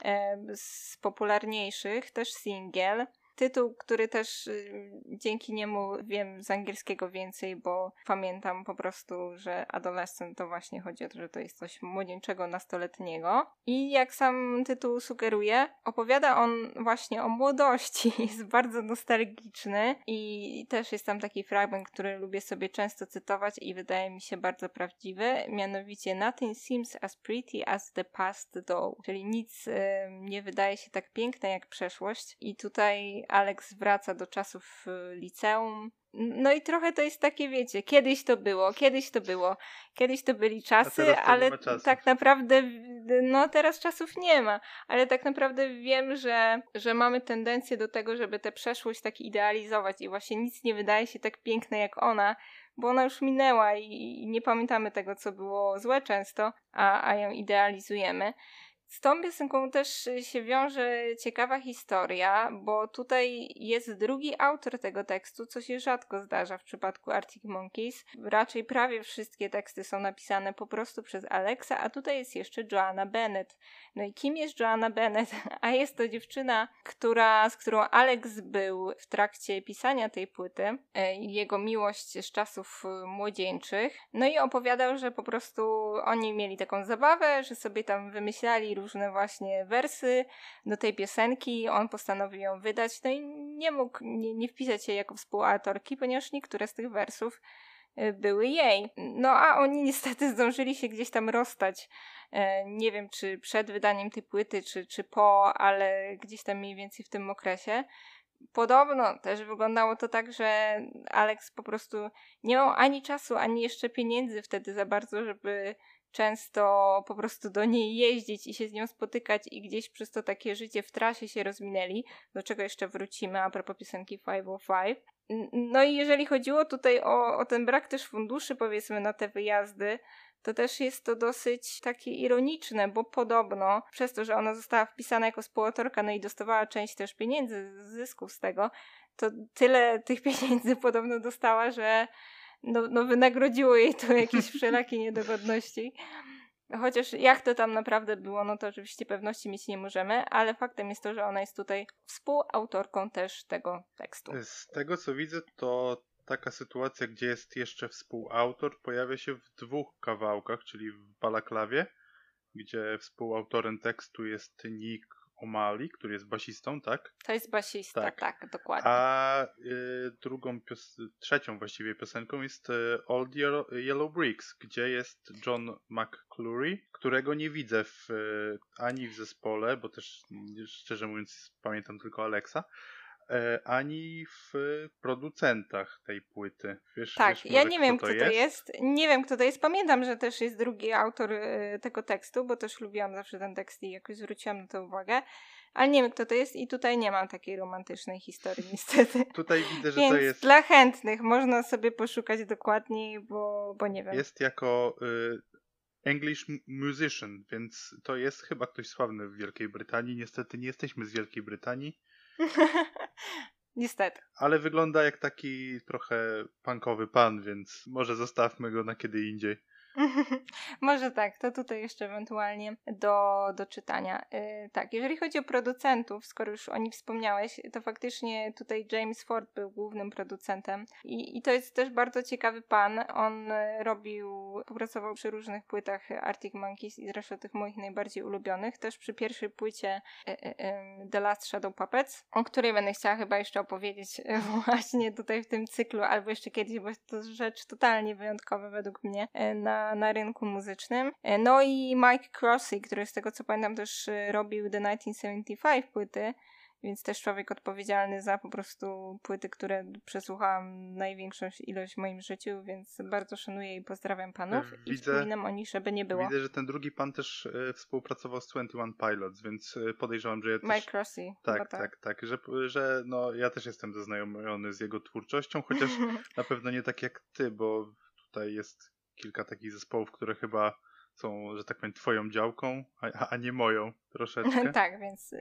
e, z popularniejszych, też singiel tytuł, który też y, dzięki niemu wiem z angielskiego więcej, bo pamiętam po prostu, że adolescent to właśnie chodzi o to, że to jest coś młodzieńczego, nastoletniego. I jak sam tytuł sugeruje, opowiada on właśnie o młodości. Jest bardzo nostalgiczny i też jest tam taki fragment, który lubię sobie często cytować i wydaje mi się bardzo prawdziwy. Mianowicie Nothing seems as pretty as the past though. Czyli nic y, nie wydaje się tak piękne jak przeszłość. I tutaj Alex wraca do czasów y, liceum. No i trochę to jest takie, wiecie, kiedyś to było, kiedyś to było, kiedyś to byli czasy, ale tak naprawdę, no teraz czasów nie ma, ale tak naprawdę wiem, że, że mamy tendencję do tego, żeby tę przeszłość tak idealizować i właśnie nic nie wydaje się tak piękne jak ona, bo ona już minęła i, i nie pamiętamy tego, co było złe często, a, a ją idealizujemy. Z tą piosenką też się wiąże ciekawa historia, bo tutaj jest drugi autor tego tekstu, co się rzadko zdarza w przypadku Arctic Monkeys. Raczej prawie wszystkie teksty są napisane po prostu przez Alexa, a tutaj jest jeszcze Joanna Bennett. No i kim jest Joanna Bennett? A jest to dziewczyna, która, z którą Alex był w trakcie pisania tej płyty, e, jego miłość z czasów e, młodzieńczych. No i opowiadał, że po prostu oni mieli taką zabawę, że sobie tam wymyślali różne właśnie wersy do tej piosenki. On postanowił ją wydać, no i nie mógł nie, nie wpisać się jako współautorki, ponieważ niektóre z tych wersów y, były jej. No a oni niestety zdążyli się gdzieś tam rozstać. E, nie wiem, czy przed wydaniem tej płyty, czy, czy po, ale gdzieś tam mniej więcej w tym okresie. Podobno też wyglądało to tak, że Alex po prostu nie miał ani czasu, ani jeszcze pieniędzy wtedy za bardzo, żeby często po prostu do niej jeździć i się z nią spotykać i gdzieś przez to takie życie w trasie się rozminęli, do czego jeszcze wrócimy a propos piosenki 505. No i jeżeli chodziło tutaj o, o ten brak też funduszy powiedzmy na te wyjazdy, to też jest to dosyć takie ironiczne, bo podobno przez to, że ona została wpisana jako współautorka, no i dostawała część też pieniędzy, zysków z tego, to tyle tych pieniędzy podobno dostała, że no, no wynagrodziło jej to jakieś wszelakie niedogodności. Chociaż jak to tam naprawdę było, no to oczywiście pewności mieć nie możemy, ale faktem jest to, że ona jest tutaj współautorką też tego tekstu. Z tego co widzę, to taka sytuacja, gdzie jest jeszcze współautor, pojawia się w dwóch kawałkach, czyli w Balaklawie, gdzie współautorem tekstu jest Nick O'Malley, który jest basistą, tak? To jest basista, tak, tak dokładnie. A y, drugą, pios- trzecią właściwie piosenką jest y, Old Yellow, Bricks, gdzie jest John McClure, którego nie widzę w, y, ani w zespole, bo też szczerze mówiąc pamiętam tylko Alexa, ani w producentach tej płyty. Wiesz, tak, wiesz ja nie wiem, kto kto to jest. Nie wiem, kto to jest. Pamiętam, że też jest drugi autor y, tego tekstu, bo też lubiłam zawsze ten tekst i jakoś zwróciłam na to uwagę. Ale nie wiem, kto to jest i tutaj nie mam takiej romantycznej historii, niestety. Tutaj widzę, że Więc to jest... dla chętnych można sobie poszukać dokładniej, bo, bo nie wiem. Jest jako y, English musician, więc to jest chyba ktoś sławny w Wielkiej Brytanii. Niestety nie jesteśmy z Wielkiej Brytanii. Niestety. Ale wygląda jak taki trochę punkowy pan, więc może zostawmy go na kiedy indziej. Może tak, to tutaj jeszcze ewentualnie do, do czytania. Yy, tak, jeżeli chodzi o producentów, skoro już o nich wspomniałeś, to faktycznie tutaj James Ford był głównym producentem i, i to jest też bardzo ciekawy pan. On robił, popracował przy różnych płytach Arctic Monkeys i zresztą tych moich najbardziej ulubionych, też przy pierwszej płycie yy, yy, The Last Shadow Puppets, o której będę chciała chyba jeszcze opowiedzieć właśnie tutaj w tym cyklu, albo jeszcze kiedyś, bo to rzecz totalnie wyjątkowa według mnie na na, rynku muzycznym. E, no i Mike Crossy, który z tego co pamiętam też e, robił The 1975 płyty, więc też człowiek odpowiedzialny za po prostu płyty, które przesłuchałam największą ilość w moim życiu, więc bardzo szanuję i pozdrawiam panów widzę, i wspominam o nich, żeby nie było. Widzę, że ten drugi pan też e, współpracował z 21 Pilots, więc podejrzewam, że ja też... Mike Crossy. Tak, tak, tak, tak, że, że no, ja też jestem zaznajomiony z jego twórczością, chociaż na pewno nie tak jak ty, bo tutaj jest kilka takich zespołów, które chyba są, że tak powiem, twoją działką, a, a nie moją troszeczkę. tak, więc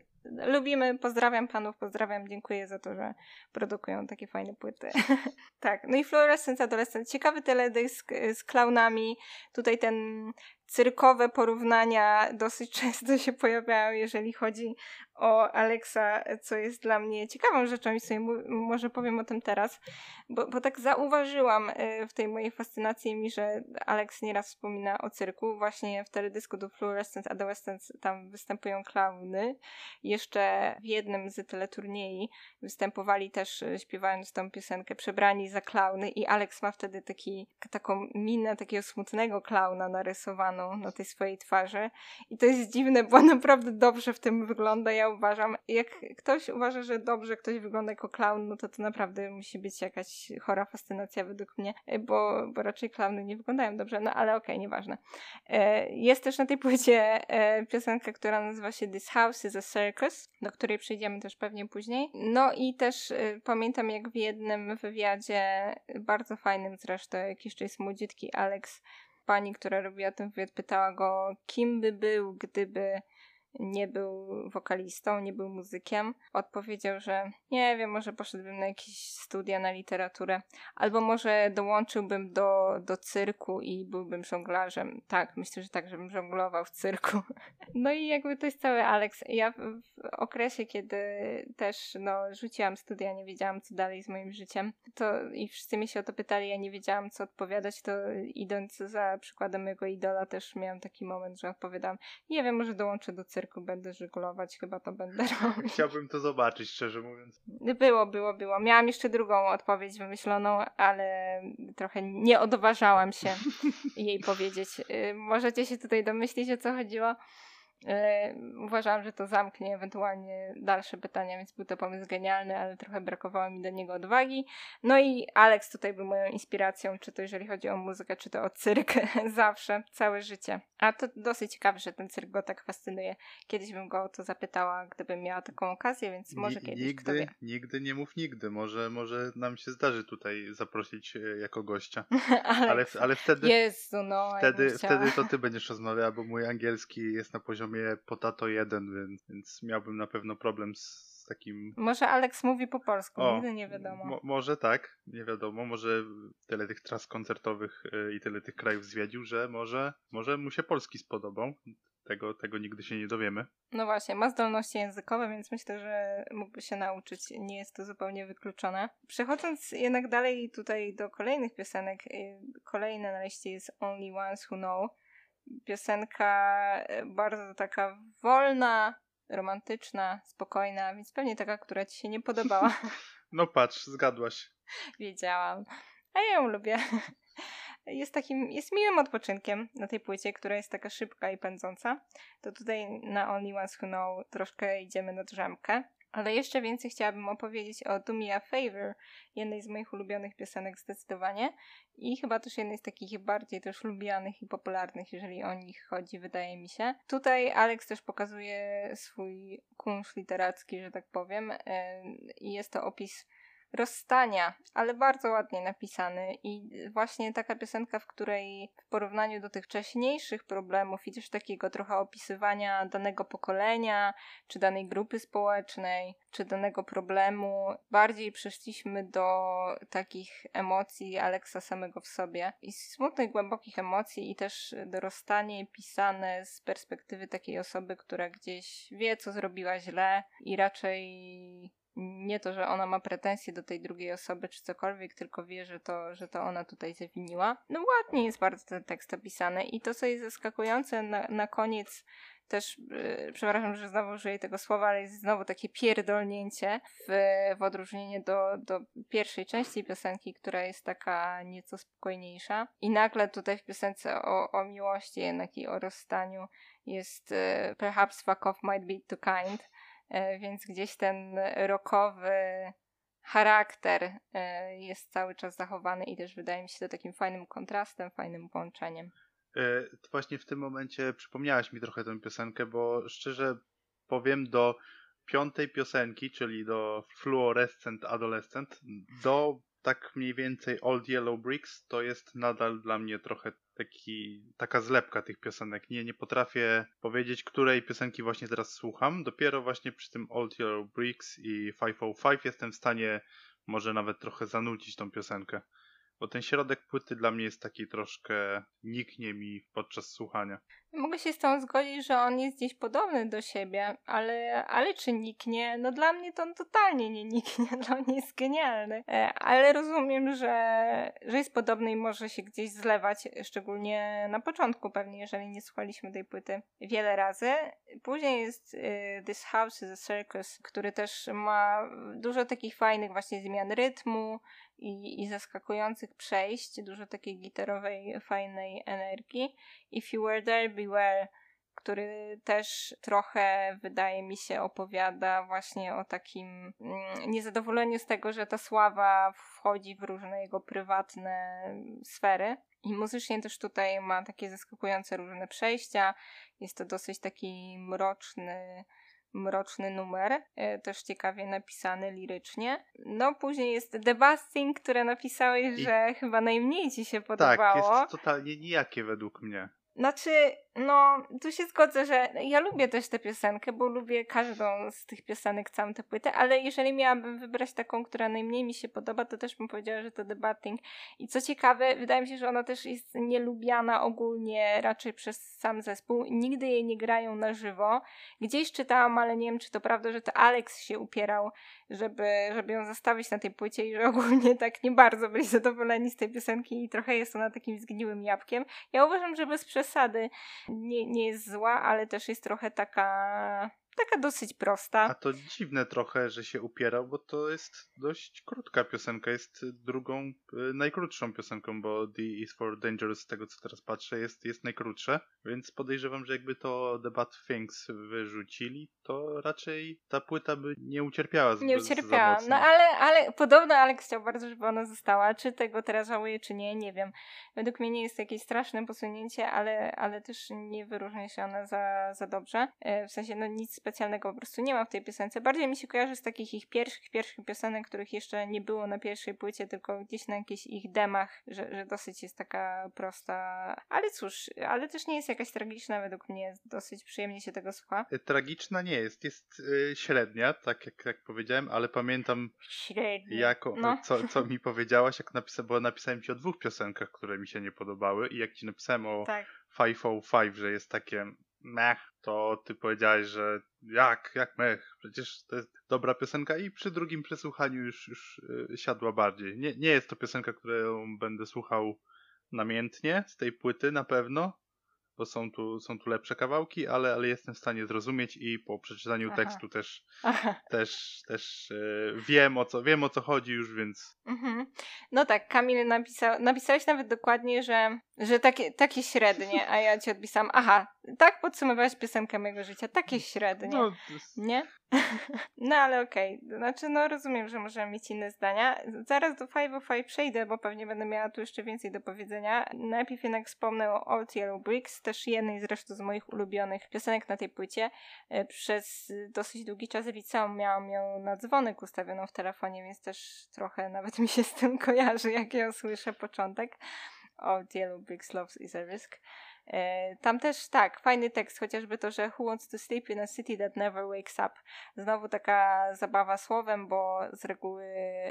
lubimy, pozdrawiam panów, pozdrawiam, dziękuję za to, że produkują takie fajne płyty. tak, no i Fluorescence Adolescent, ciekawy teledysk z klaunami, tutaj ten cyrkowe porównania dosyć często się pojawiają, jeżeli chodzi o Alexa, co jest dla mnie ciekawą rzeczą i sobie może powiem o tym teraz, bo, bo tak zauważyłam y, w tej mojej fascynacji mi, że Alex nieraz wspomina o cyrku. Właśnie w teledysku do Fluorescence Adolescence tam występują klauny. Jeszcze w jednym z teleturniej występowali też y, śpiewając tą piosenkę przebrani za klauny i Alex ma wtedy taki, taką minę takiego smutnego klauna narysowaną na tej swojej twarzy i to jest dziwne, bo naprawdę dobrze w tym wygląda. Ja uważam, jak ktoś uważa, że dobrze ktoś wygląda jako clown, no to to naprawdę musi być jakaś chora fascynacja według mnie, e, bo, bo raczej clowny nie wyglądają dobrze, no ale okej, okay, nieważne. E, jest też na tej płycie e, piosenka, która nazywa się This House is a Circus, do której przejdziemy też pewnie później. No i też pamiętam jak w jednym wywiadzie, bardzo fajnym zresztą, jak jeszcze jest młodziutki Alex, pani, która robiła ten wywiad, pytała go, kim by był, gdyby nie był wokalistą, nie był muzykiem, odpowiedział, że nie wiem, może poszedłbym na jakieś studia na literaturę, albo może dołączyłbym do, do cyrku i byłbym żonglarzem. Tak, myślę, że tak, żebym żonglował w cyrku. No i jakby to jest cały Alex. Ja w, okresie, kiedy też no, rzuciłam studia, nie wiedziałam, co dalej z moim życiem, to i wszyscy mi się o to pytali, ja nie wiedziałam, co odpowiadać, to idąc za przykładem mojego idola, też miałam taki moment, że odpowiadam, nie wiem, może dołączę do cyrku będę żeglować, chyba to będę robić. Chciałbym to zobaczyć, szczerze mówiąc. Było, było, było. Miałam jeszcze drugą odpowiedź wymyśloną, ale trochę nie odważałam się jej powiedzieć. Y, możecie się tutaj domyślić, o co chodziło. Uważałam, że to zamknie ewentualnie dalsze pytania, więc był to pomysł genialny, ale trochę brakowało mi do niego odwagi. No i Alex tutaj był moją inspiracją, czy to jeżeli chodzi o muzykę, czy to o cyrk, zawsze, całe życie. A to dosyć ciekawe, że ten cyrk go tak fascynuje. Kiedyś bym go o to zapytała, gdybym miała taką okazję, więc może N- kiedyś, nigdy, Nigdy nie mów nigdy, może, może nam się zdarzy tutaj zaprosić e, jako gościa. ale, ale wtedy, Jezu, no, wtedy, wtedy to ty będziesz rozmawiała, bo mój angielski jest na poziomie potato 1, więc, więc miałbym na pewno problem z takim... Może Alex mówi po polsku, O, nigdy nie wiadomo. Mo- może tak, nie wiadomo, może tyle tych tras koncertowych y, i tyle tych krajów zwiedził, że może, może mu się polski spodobał. Tego, tego nigdy się nie dowiemy. No właśnie, ma zdolności językowe, więc myślę, że mógłby się nauczyć. Nie jest to zupełnie wykluczone. Przechodząc jednak dalej tutaj do kolejnych piosenek, y, kolejne na liście jest Only Ones Who Know. Piosenka y, bardzo taka wolna, romantyczna, spokojna, więc pewnie taka, która ci się nie podobała. No patrz, zgadłaś. Wiedziałam. A ja ją lubię. Jest takim, jest miłym odpoczynkiem na tej płycie, która jest taka szybka i pędząca. To tutaj na Only Ones Who Know troszkę idziemy na drzemkę. Ale jeszcze więcej chciałabym opowiedzieć o Do Me A Favor, jednej z moich ulubionych piosenek zdecydowanie i chyba też jednej z takich bardziej też lubianych i popularnych, jeżeli o nich chodzi, wydaje mi się. Tutaj Alex też pokazuje swój kunsz literacki, że tak powiem i jest to opis rozstania, ale bardzo ładnie napisany i właśnie taka piosenka, w której w porównaniu do tych wcześniejszych problemów i też takiego trochę opisywania danego pokolenia, czy danej grupy społecznej, czy danego problemu, bardziej przeszliśmy do takich emocji Aleksa samego w sobie i smutnych, głębokich emocji i też dorastanie pisane z perspektywy takiej osoby, która gdzieś wie, co zrobiła źle i raczej nie to, że ona ma pretensje do tej drugiej osoby czy cokolwiek, tylko wie, że to, że to ona tutaj zawiniła. No ładnie jest bardzo ten tekst opisany i to, co jest zaskakujące na, na koniec też, yy, przepraszam, że znowu użyję tego słowa, ale jest znowu takie pierdolnięcie w, w odróżnienie do, do pierwszej części piosenki, która jest taka nieco spokojniejsza. I nagle tutaj w piosence o, o miłości jednak i o rozstaniu jest yy, perhaps fuck off might be too kind więc gdzieś ten rokowy charakter e, jest cały czas zachowany i też wydaje mi się to takim fajnym kontrastem, fajnym połączeniem. E, to właśnie w tym momencie przypomniałaś mi trochę tę piosenkę, bo szczerze powiem do piątej piosenki, czyli do Fluorescent Adolescent, do tak mniej więcej Old Yellow Bricks, to jest nadal dla mnie trochę taki, taka zlepka tych piosenek. Nie, nie potrafię powiedzieć, której piosenki właśnie teraz słucham. Dopiero właśnie przy tym Old Yellow Bricks i 505 jestem w stanie może nawet trochę zanucić tą piosenkę. Bo ten środek płyty dla mnie jest taki troszkę niknie mi podczas słuchania. Mogę się z tą zgodzić, że on jest gdzieś podobny do siebie, ale, ale czy niknie? No dla mnie to on totalnie nie niknie, dla mnie jest genialny. E, ale rozumiem, że, że jest podobny i może się gdzieś zlewać, szczególnie na początku pewnie, jeżeli nie słuchaliśmy tej płyty wiele razy. Później jest y, This House is a Circus, który też ma dużo takich fajnych właśnie zmian rytmu, i, i zaskakujących przejść, dużo takiej gitarowej, fajnej energii. If You Were There, Beware, który też trochę, wydaje mi się, opowiada właśnie o takim mm, niezadowoleniu z tego, że ta sława wchodzi w różne jego prywatne sfery. I muzycznie też tutaj ma takie zaskakujące różne przejścia. Jest to dosyć taki mroczny, mroczny numer, e, też ciekawie napisany lirycznie. No później jest The Busting, które napisałeś, I... że chyba najmniej ci się podobało. Tak, jest totalnie nijakie według mnie. Znaczy, no, tu się zgodzę, że ja lubię też tę piosenkę, bo lubię każdą z tych piosenek, całą tę płytę, ale jeżeli miałabym wybrać taką, która najmniej mi się podoba, to też bym powiedziała, że to Debating. I co ciekawe, wydaje mi się, że ona też jest nielubiana ogólnie raczej przez sam zespół. Nigdy jej nie grają na żywo. Gdzieś czytałam, ale nie wiem, czy to prawda, że to Alex się upierał, żeby, żeby ją zostawić na tej płycie i że ogólnie tak nie bardzo byli zadowoleni z tej piosenki i trochę jest ona takim zgniłym jabłkiem. Ja uważam, że bez przesady nie, nie jest zła, ale też jest trochę taka taka dosyć prosta. A to dziwne trochę, że się upierał, bo to jest dość krótka piosenka. Jest drugą, y, najkrótszą piosenką, bo The is for Dangerous, z tego co teraz patrzę, jest, jest najkrótsze. Więc podejrzewam, że jakby to The Bad Things wyrzucili, to raczej ta płyta by nie ucierpiała Nie ucierpiała. No ale, ale podobno Alex chciał bardzo, żeby ona została. Czy tego teraz żałuje, czy nie, nie wiem. Według mnie nie jest to jakieś straszne posunięcie, ale, ale też nie wyróżnia się ona za, za dobrze. E, w sensie, no nic specjalnego po prostu nie ma w tej piosence. Bardziej mi się kojarzy z takich ich pierwszych, pierwszych piosenek, których jeszcze nie było na pierwszej płycie, tylko gdzieś na jakichś ich demach, że, że dosyć jest taka prosta. Ale cóż, ale też nie jest jakaś tragiczna według mnie. Dosyć przyjemnie się tego słucha. E, Tragiczna nie jest, jest y, średnia, tak jak, jak powiedziałem, ale pamiętam Średnio. jako, No. co, co mi powiedziałaś, jak napisa, bo napisałem ci o dwóch piosenkach, które mi się nie podobały i jak ci napisałem o Tak. 505, że jest takie mech, to ty powiedziałeś, że jak, jak mech, przecież to jest dobra piosenka i przy drugim przesłuchaniu już, już y, siadła bardziej. Nie, nie jest to piosenka, którą będę słuchał namiętnie z tej płyty na pewno, bo są tu, są tu lepsze kawałki, ale, ale jestem w stanie zrozumieć i po przeczytaniu Aha. tekstu też, Aha. też, też y, wiem, o co, wiem o co chodzi już, więc Mhm. No tak, Kamil napisał, napisałeś nawet dokładnie, że, że takie, takie średnie, a ja ci odpisałam, aha, tak podsumowałeś piosenkę mojego życia, takie średnie. no, jest- Nie? No ale okej, znaczy no rozumiem, że możemy mieć inne zdania. Zaraz do 505 przejdę, bo pewnie będę miała tu jeszcze więcej do powiedzenia. Najpierw jednak wspomnę o Old Yellow Bricks, też jednej zresztą z moich ulubionych piosenek na tej płycie. E, Przez dosyć długi czas w liceum miałam ją na dzwonek ustawioną w telefonie, więc też trochę nawet mi się z tym kojarzy, jak ją słyszę początek. Old Yellow Bricks Loves is a Risk. E, Tam też tak, fajny tekst, chociażby to, że Who wants to sleep in a city that never wakes up. Znowu taka zabawa słowem, bo z reguły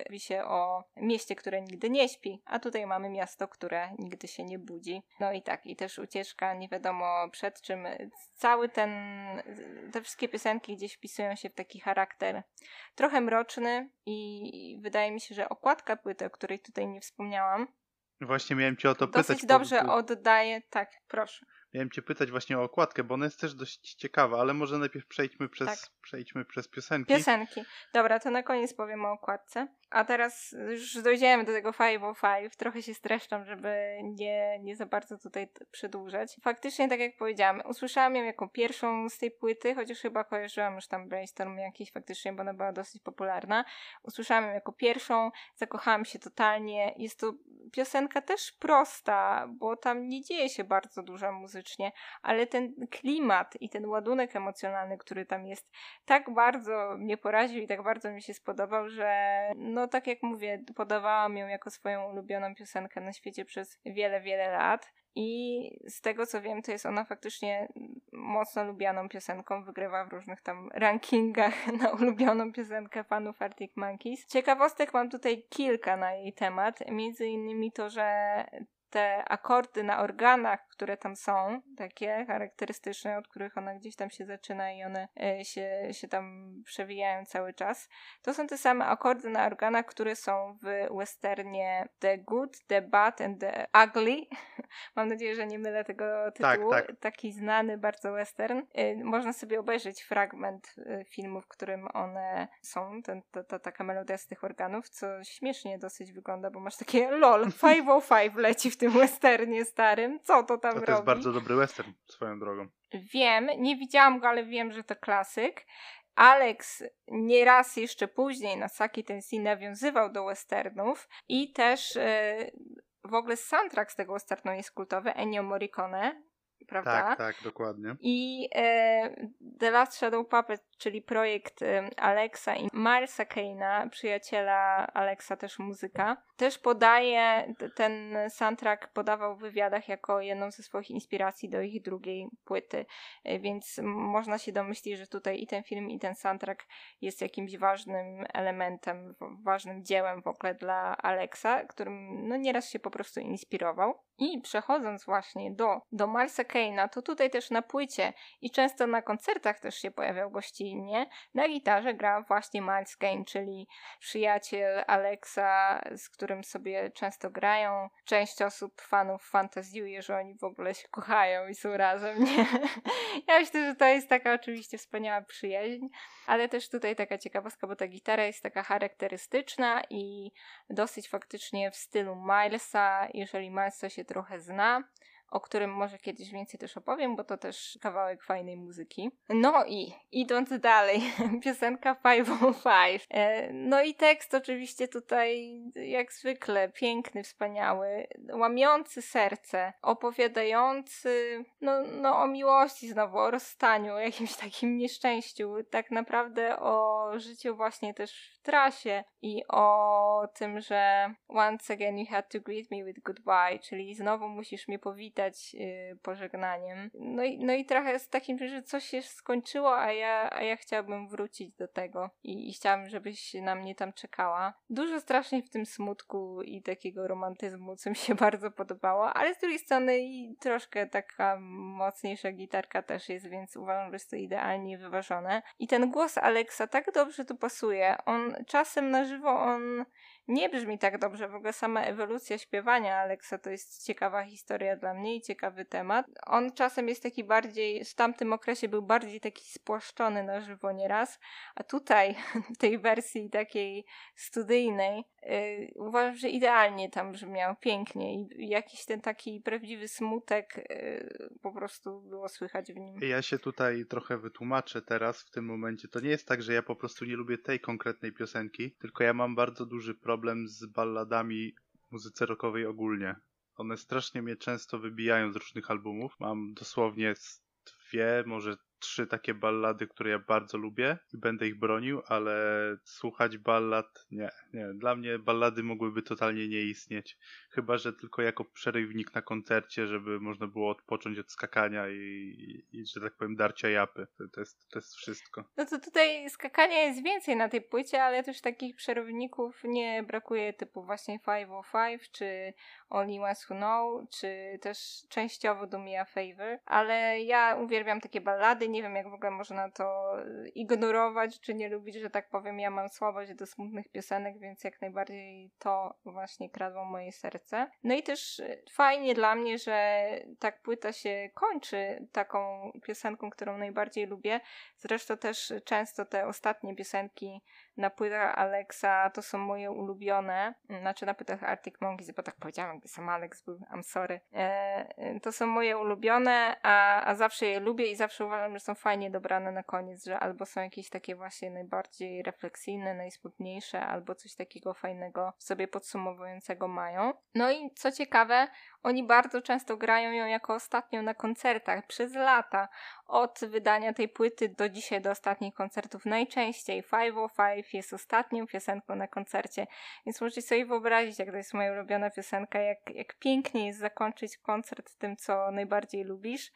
mówi się o mieście, które nigdy nie śpi, a tutaj mamy miasto, które nigdy się nie budzi. No i tak, i też ucieczka, nie wiadomo przed czym. Cały ten, te wszystkie piosenki gdzieś wpisują się w taki charakter trochę mroczny i wydaje mi się, że okładka płyty, o której tutaj nie wspomniałam, właśnie miałem cię o to dosyć pytać. bo- dobrze oddaje, tak, proszę. Miałem cię pytać właśnie o okładkę, bo ona jest też dość ciekawa, ale może najpierw przejdźmy przez, Tak. przejdźmy przez piosenki. Piosenki. Dobra, to na koniec powiem o okładce. A teraz już dojdziemy do tego 505. Trochę się streszczam, żeby nie, nie za bardzo tutaj przedłużać. Faktycznie, tak jak powiedziałam, usłyszałam ją jako pierwszą z tej płyty, chociaż chyba kojarzyłam już tam Brainstorm jakiś faktycznie, bo ona była dosyć popularna. Usłyszałam ją jako pierwszą, zakochałam się totalnie. Jest to piosenka też prosta, bo tam nie dzieje się bardzo dużo muzycznie, ale ten klimat i ten ładunek emocjonalny, który tam jest, tak bardzo mnie poraził i tak bardzo mi się spodobał, że no tak jak mówię, podawałam ją jako swoją ulubioną piosenkę na świecie przez wiele, wiele lat. I z tego co wiem, to jest ona faktycznie mocno lubianą piosenką. Wygrywa w różnych tam rankingach na ulubioną piosenkę fanów Arctic Monkeys. Ciekawostek mam tutaj kilka na jej temat. Między innymi to, że te akordy na organach, które tam są, takie charakterystyczne, od których ona gdzieś tam się zaczyna i one e, się, się tam przewijają cały czas, to są te same akordy na organach, które są w westernie The Good, The Bad and The Ugly. Mam nadzieję, że nie mylę tego tytułu. tak. Taki znany bardzo western. E, Można sobie obejrzeć fragment e, filmu, w którym one są, ten, ta, ta taka melodia z tych organów, co śmiesznie dosyć wygląda, bo masz takie lol, 505 leci w tym westernie starym. Co to tam To, robi? to jest bardzo dobry western, swoją drogą. Wiem, nie widziałam go, ale wiem, że to klasyk. Alex nieraz jeszcze później na Saki Tensei nawiązywał do westernów i też e, w ogóle soundtrack z tego westernu jest kultowy, Ennio Morricone, prawda? Tak, tak, dokładnie. I e, The Last Shadow Puppet, czyli projekt e, Alexa i Milesa Kane'a, przyjaciela Alexa, też muzyka, też podaje, ten soundtrack podawał w wywiadach jako jedną ze swoich inspiracji do ich drugiej płyty, E, więc można się domyślić, że tutaj i ten film, i ten soundtrack jest jakimś ważnym elementem, ważnym dziełem w ogóle dla Alexa, którym no nieraz się po prostu inspirował. I przechodząc właśnie do, do Milesa Kane'a, to tutaj też na płycie i często na koncertach też się pojawiał gościnnie, na gitarze gra właśnie Miles Kane, czyli przyjaciel Alexa, z którym sobie często grają. Część osób, fanów fantazjuje, że oni w ogóle się kochają i są razem, nie? Ja myślę, że to jest taka oczywiście wspaniała przyjaźń, ale też tutaj taka ciekawostka, bo ta gitara jest taka charakterystyczna i dosyć faktycznie w stylu Milesa, jeżeli Milesa się trochę zna. O którym może kiedyś więcej też opowiem, bo to też kawałek fajnej muzyki. No i idąc dalej, piosenka 505. E, no i tekst oczywiście tutaj jak zwykle piękny, wspaniały, łamiący serce, opowiadający no, no o miłości znowu, o rozstaniu, o jakimś takim nieszczęściu, tak naprawdę o życiu właśnie też w trasie i o tym, że once again you had to greet me with goodbye, czyli znowu musisz mnie powitać yy, pożegnaniem. No i, no i trochę z takim, że coś się skończyło, a ja, a ja chciałabym wrócić do tego i, i chciałabym, żebyś na mnie tam czekała. Dużo strasznie w tym smutku i takiego romantyzmu, co mi się bardzo podobało, ale z drugiej strony i troszkę taka mocniejsza gitarka też jest, więc uważam, że jest to idealnie wyważone. I ten głos Alexa tak dobrze tu pasuje. On czasem na żywo on nie brzmi tak dobrze. W ogóle sama ewolucja śpiewania Alexa to jest ciekawa historia dla mnie i ciekawy temat. On czasem jest taki bardziej, w tamtym okresie był bardziej taki spłaszczony na żywo nieraz, a tutaj w tej wersji takiej studyjnej yy, uważam, że idealnie tam brzmiał, pięknie i jakiś ten taki prawdziwy smutek yy, po prostu było słychać w nim. Ja się tutaj trochę wytłumaczę teraz w tym momencie. To nie jest tak, że ja po prostu nie lubię tej konkretnej piosenki, tylko ja mam bardzo duży problem problem z balladami w muzyce rockowej ogólnie. One strasznie mnie często wybijają z różnych albumów. Mam dosłownie dwie, może trzy takie ballady, które ja bardzo lubię i będę ich bronił, ale słuchać ballad, nie, nie. Dla mnie ballady mogłyby totalnie nie istnieć. Chyba, że tylko jako przerywnik na koncercie, żeby można było odpocząć od skakania i, i, i że tak powiem, darcia japy. To, to, jest, to jest wszystko. No to tutaj skakania jest więcej na tej płycie, ale też takich przerywników nie brakuje, typu właśnie 505, czy Only Ones Who Know, czy też częściowo Do Me A Favor, ale ja uwielbiam takie ballady, nie wiem jak w ogóle można to ignorować, czy nie lubić, że tak powiem, ja mam słabość do smutnych piosenek, więc jak najbardziej to właśnie kradło moje serce. No i też fajnie dla mnie, że tak płyta się kończy taką piosenką, którą najbardziej lubię. Zresztą też często te ostatnie piosenki na płytach Alexa to są moje ulubione, znaczy na płytach Arctic Monkeys, bo tak powiedziałam, gdy sam Alex był, I'm sorry. E, to są moje ulubione, a, a zawsze je lubię i zawsze uważam, że są fajnie dobrane na koniec, że albo są jakieś takie właśnie najbardziej refleksyjne, najsmutniejsze, albo coś takiego fajnego w sobie podsumowującego mają. No i co ciekawe, oni bardzo często grają ją jako ostatnią na koncertach przez lata. Od wydania tej płyty do dzisiaj, do ostatnich koncertów, najczęściej 505 jest ostatnią piosenką na koncercie. Więc możecie sobie wyobrazić, jak to jest moja ulubiona piosenka, jak, jak pięknie jest zakończyć koncert tym, co najbardziej lubisz.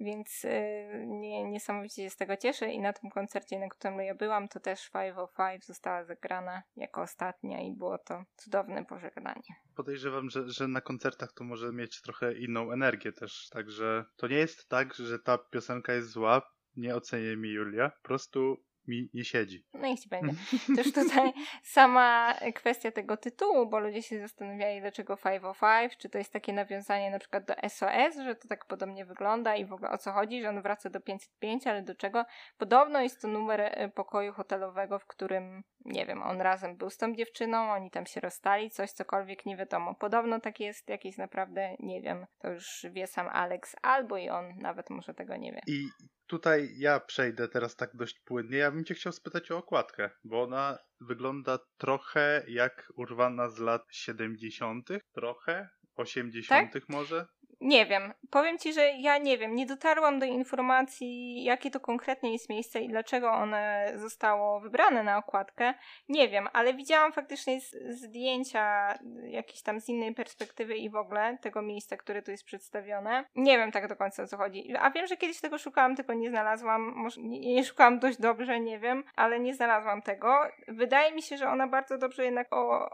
Więc yy, nie, niesamowicie się z tego cieszę i na tym koncercie, na którym ja byłam, to też 505 została zagrana jako ostatnia i było to cudowne pożegnanie. Podejrzewam, że, że na koncertach to może mieć trochę inną energię też, także to nie jest tak, że ta piosenka jest zła, nie ocenię mi Julia, po prostu mi nie siedzi. No i ci będzie. Też tutaj sama kwestia tego tytułu, bo ludzie się zastanawiali, dlaczego 505, czy to jest takie nawiązanie na przykład do SOS, że to tak podobnie wygląda i w ogóle o co chodzi, że on wraca do 505, ale do czego? Podobno jest to numer e, pokoju hotelowego, w którym, nie wiem, on razem był z tą dziewczyną, oni tam się rozstali, coś, cokolwiek, nie wiadomo. Podobno tak jest, jakieś naprawdę, nie wiem, to już wie sam Alex, albo i on nawet może tego nie wie. I tutaj ja przejdę teraz tak dość płynnie. Ja bym cię chciał spytać o okładkę, bo ona wygląda trochę jak urwana z lat 70., trochę 80. Tak? może. Nie wiem. Powiem ci, że ja nie wiem. Nie dotarłam do informacji, jakie to konkretnie jest miejsce i dlaczego one zostało wybrane na okładkę. Nie wiem, ale widziałam faktycznie zdjęcia jakieś tam z innej perspektywy i w ogóle tego miejsca, które tu jest przedstawione. Nie wiem tak do końca o co chodzi. A wiem, że kiedyś tego szukałam, tylko nie znalazłam. Może nie, szukałam dość dobrze, nie wiem, ale nie znalazłam tego. Wydaje mi się, że ona bardzo dobrze jednak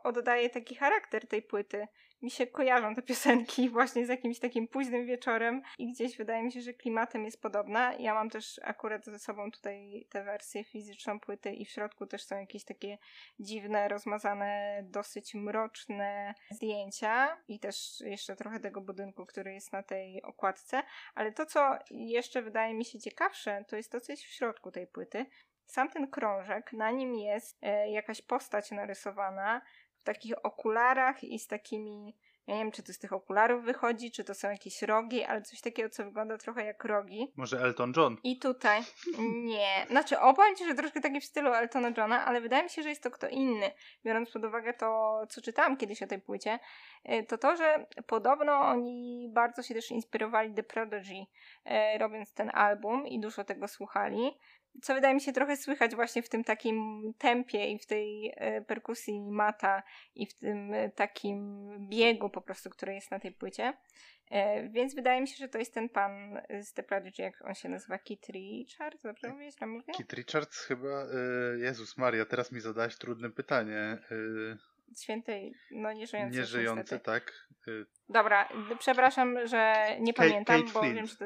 oddaje taki charakter tej płyty mi się kojarzą te piosenki właśnie z jakimś takim późnym wieczorem i gdzieś wydaje mi się, że klimatem jest podobna. Ja mam też akurat ze sobą tutaj tę wersję fizyczną płyty i w środku też są jakieś takie dziwne, rozmazane, dosyć mroczne zdjęcia i też jeszcze trochę tego budynku, który jest na tej okładce, ale to, co jeszcze wydaje mi się ciekawsze, to jest to, co jest w środku tej płyty. Sam ten krążek, na nim jest e, jakaś postać narysowana, w takich okularach i z takimi Ja nie wiem, czy to z tych okularów wychodzi, czy to są jakieś rogi, ale coś takiego, co wygląda trochę jak rogi. Może Elton John? I tutaj nie. Znaczy, opowiem ci, że troszkę taki w stylu Eltona Johna, ale wydaje mi się, że jest to kto inny. Biorąc pod uwagę to, co czytałam kiedyś o tej płycie, y, to to, że podobno oni bardzo się też inspirowali The Prodigy, y, robiąc ten album i dużo tego słuchali co wydaje mi się trochę słychać właśnie w tym takim tempie i w tej e, perkusji mata i w tym e, takim biegu po prostu, który jest na tej płycie. E, więc wydaje mi się, że to jest ten pan z The Prodigy, jak on się nazywa, Kit Richards, dobrze mówię, źle mówię? Kit Richards chyba, Jezus Maria, teraz mi zadałeś trudne pytanie. Świętej, no nieżyjący. Nieżyjący, tak. Dobra, przepraszam, że nie Kate, pamiętam, Kate bo Flint. wiem, że to...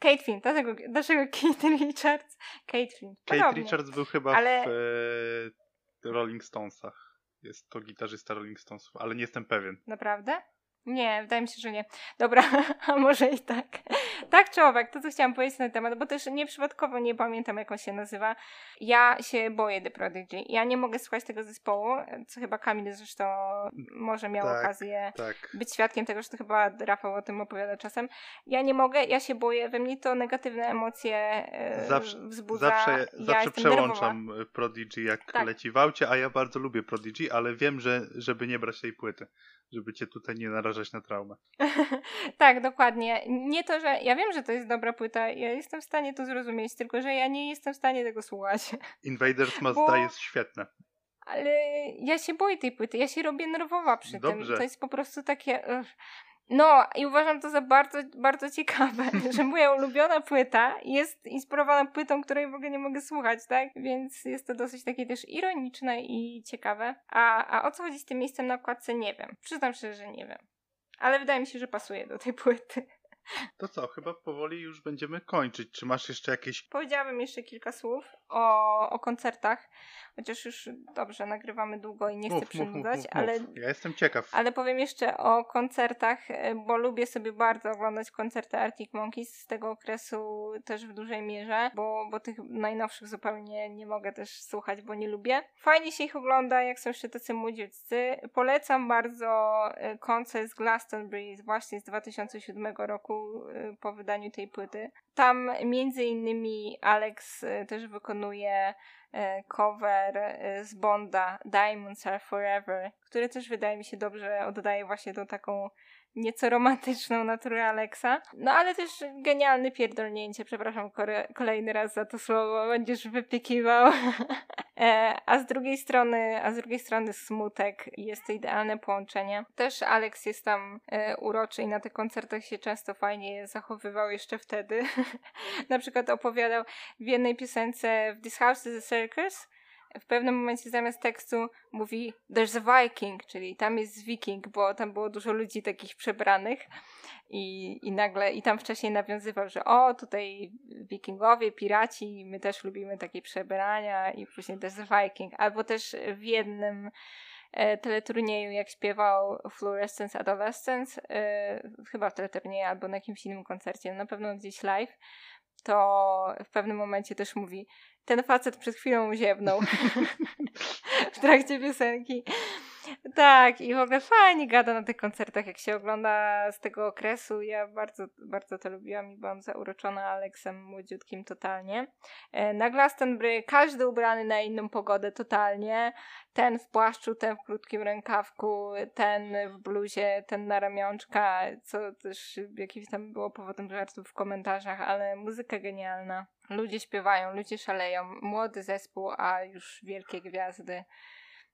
Kate Flint, dlaczego, dlaczego Kate Richards? Kate Flint. Podobnie. Kate Richards był chyba ale... w e, Rolling Stonesach. Jest to gitarzysta Rolling Stonesów, ale nie jestem pewien. Naprawdę? Nie, wydaje mi się, że nie. Dobra, a może i tak. Tak czy owak, to co chciałam powiedzieć na temat, bo też nieprzypadkowo nie pamiętam jak on się nazywa. Ja się boję The Prodigy. Ja nie mogę słuchać tego zespołu, co chyba Kamil zresztą może miał tak, okazję tak. być świadkiem tego, że to chyba Rafał o tym opowiada czasem. Ja nie mogę, ja się boję, we mnie to negatywne emocje e, zawsze, wzbudza. Zawsze, ja zawsze przełączam nerwowa. Prodigy jak tak. leci w aucie, a ja bardzo lubię Prodigy, ale wiem, że żeby nie brać tej płyty żeby cię tutaj nie narażać na traumę. tak, dokładnie. Nie to, że ja wiem, że to jest dobra płyta, ja jestem w stanie to zrozumieć, tylko że ja nie jestem w stanie tego słuchać. Invaders Must Bo... Die jest świetne. Ale ja się boję tej płyty, ja się robię nerwowa przy Dobrze. tym. To jest po prostu takie. No i uważam to za bardzo, bardzo ciekawe, że moja ulubiona płyta jest inspirowana płytą, której w ogóle nie mogę słuchać, tak? Więc jest to dosyć takie też ironiczne i ciekawe. A, a o co chodzi z tym miejscem na okładce, nie wiem. Przyznam szczerze, że nie wiem. Ale wydaje mi się, że pasuje do tej płyty. To co, chyba powoli już będziemy kończyć. Czy masz jeszcze jakieś. Powiedziałabym jeszcze kilka słów o, o koncertach, chociaż już dobrze, nagrywamy długo i nie chcę przynudzać, ale. Ja jestem ciekaw. Ale powiem jeszcze o koncertach, e, bo lubię sobie bardzo oglądać koncerty Arctic Monkeys z tego okresu też w dużej mierze, bo, bo tych najnowszych zupełnie nie mogę też słuchać, bo nie lubię. Fajnie się ich ogląda, jak są jeszcze tacy młodziutcy. Polecam bardzo e, koncert z Glastonbury właśnie z 2007 roku Y, po wydaniu tej płyty. Tam między innymi Alex też wykonuje cover z Bonda Diamonds Are Forever, który też wydaje mi się dobrze oddaje właśnie tą taką nieco romantyczną naturę Alexa. No ale też genialny pierdolnięcie, przepraszam kolejny raz za to słowo, będziesz wypikiwał. E, a z drugiej strony, a z drugiej strony smutek jest to idealne połączenie. Też Alex jest tam e, uroczy i na tych koncertach się często fajnie zachowywał jeszcze wtedy. na przykład opowiadał w jednej piosence w This House is a Circus w pewnym momencie zamiast tekstu mówi there's a Viking, czyli tam jest Wiking, bo tam było dużo ludzi takich przebranych i, i nagle, i tam wcześniej nawiązywał, że o, tutaj wikingowie, piraci, my też lubimy takie przebrania i później there's Viking. Albo też w jednym e, teleturnieju, jak śpiewał Fluorescence Adolescence, e, chyba w teleturnieju albo na jakimś innym koncercie, na pewno gdzieś live, to w pewnym momencie też mówi ten facet przed chwilą ziewnął w trakcie piosenki. Tak, i w ogóle fajnie gada na tych koncertach, jak się ogląda z tego okresu. Ja bardzo, bardzo to lubiłam i byłam zauroczona Aleksem młodziutkim totalnie. E, na Glastonbury każdy ubrany na inną pogodę totalnie. Ten w płaszczu, ten w krótkim rękawku, ten w bluzie, ten na ramionczka, co też jakimś tam było powodem żartów w komentarzach, ale muzyka genialna. Ludzie śpiewają, ludzie szaleją. Młody zespół, a już wielkie gwiazdy.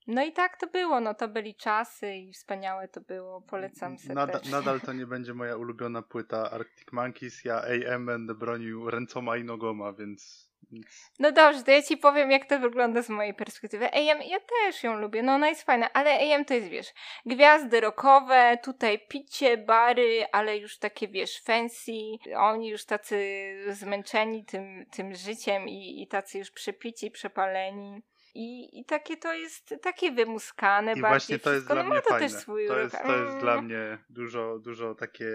No i tak to było, no to byli czasy i wspaniałe to było, polecam serdecznie. Nadal, nadal to nie będzie moja ulubiona płyta Arctic Monkeys, ja AM będę bronił ręcoma i nogoma, więc... No dobrze, to ja ci powiem jak to wygląda z mojej perspektywy. AM, ja też ją lubię, no ona jest fajna, ale AM to jest, wiesz, gwiazdy rockowe, tutaj picie, bary, ale już takie, wiesz, fancy, oni już tacy zmęczeni tym, tym życiem i, i tacy już przepici, przepaleni. I, I takie to jest takie wymuskane I bardziej właśnie to wszystko. jest dla no mnie ma to fajne. też swój to jest, to jest dla mnie dużo, dużo takie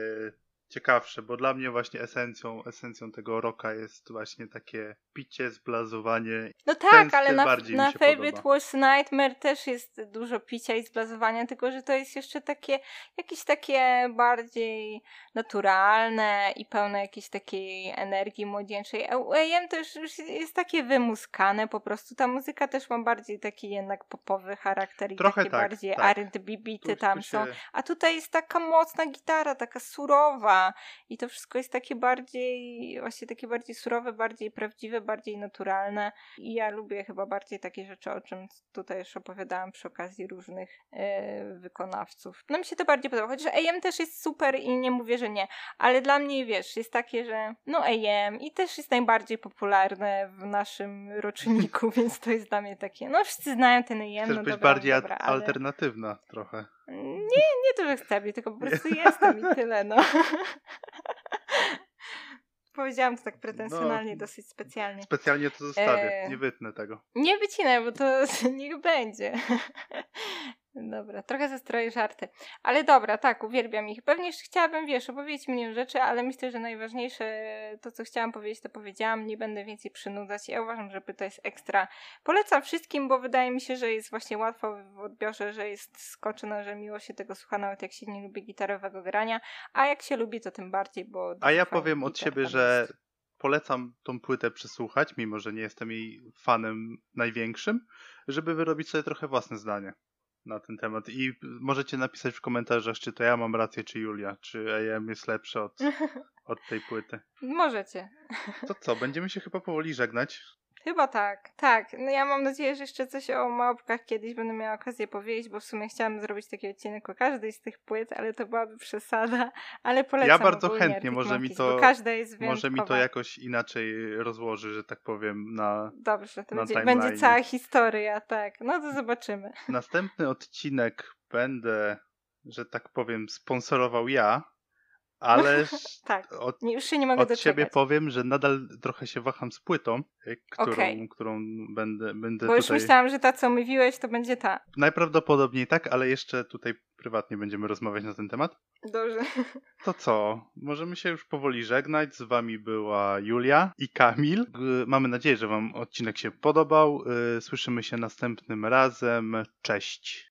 ciekawsze, bo dla mnie właśnie esencją, esencją tego roka jest właśnie takie picie, zblazowanie. No tak, ale na, na Favorite. Worst Nightmare też jest dużo picia i zblazowania, tylko że to jest jeszcze takie, jakieś takie bardziej naturalne i pełne jakiejś takiej energii młodzieńczej. A u AM to już już jest takie wymuskane po prostu. Ta muzyka też ma bardziej taki jednak popowy charakter i Trochę takie tak, bardziej tak. R&B bity tam się- są. A tutaj jest taka mocna gitara, taka surowa i to wszystko jest takie bardziej, właśnie takie bardziej surowe, bardziej prawdziwe, bardziej naturalne i ja lubię chyba bardziej takie rzeczy, o czym tutaj już opowiadałam przy okazji różnych e, wykonawców. No mi się to bardziej podoba, chociaż AM też jest super i nie mówię, że nie, ale dla mnie, wiesz, jest takie, że no AM i też jest najbardziej popularne w naszym roczniku, więc to jest dla mnie takie, no wszyscy znają ten AM, Chcesz no być dobra, bardziej dobra, ale... alternatywna trochę. Nie, nie to, że chcę, tylko po prostu jestem i tyle, no. Powiedziałam to tak pretensjonalnie, No. dosyć specjalnie. Specjalnie to zostawię, Eee. nie wytnę tego. Nie wycinaj, bo to niech będzie. Dobra, trochę zestroję żarty. Ale dobra, tak, uwielbiam ich. Pewnie chciałabym, wiesz, opowiedzieć milion rzeczy, ale myślę, że najważniejsze, to co chciałam powiedzieć, to powiedziałam. Nie będę więcej przynudzać. Ja uważam, że to jest ekstra. Polecam wszystkim, bo wydaje mi się, że jest właśnie łatwo w odbiorze, że jest skoczone, że miło się tego słucha, nawet jak się nie lubi gitarowego grania. A jak się lubi, to tym bardziej, bo... A ja powiem od siebie, że jest. polecam tą płytę przesłuchać, mimo że nie jestem jej fanem największym, żeby wyrobić sobie trochę własne zdanie na ten temat. I możecie napisać w komentarzach, czy to ja mam rację, czy Julia, czy AM jest lepszy od, od tej płyty. Możecie. To co, będziemy się chyba powoli żegnać. Chyba tak, tak. No ja mam nadzieję, że jeszcze coś o małpkach kiedyś będę miała okazję powiedzieć, bo w sumie chciałam zrobić taki odcinek o każdej z tych płyt, ale to byłaby przesada. Ale polecam Ja bardzo chętnie, może mi to- każda jest Może mi to jakoś inaczej rozłoży, że tak powiem, na Dobrze, to na będzie, timeline. będzie cała historia, tak. No to zobaczymy. następny odcinek będę, że tak powiem, sponsorował ja, ale Tak. od, już się nie mogę od doczekać. siebie powiem, że nadal trochę się waham z płytą, y, którą, Okej. którą będę, będę Bo już tutaj... myślałam, że ta, co mówiłeś, to będzie ta. Najprawdopodobniej tak, ale jeszcze tutaj prywatnie będziemy rozmawiać na ten temat. Dobrze. To co? Możemy się już powoli żegnać. Z wami była Julia i Kamil. Mamy nadzieję, że wam odcinek się podobał. Y, Słyszymy się następnym razem. Cześć.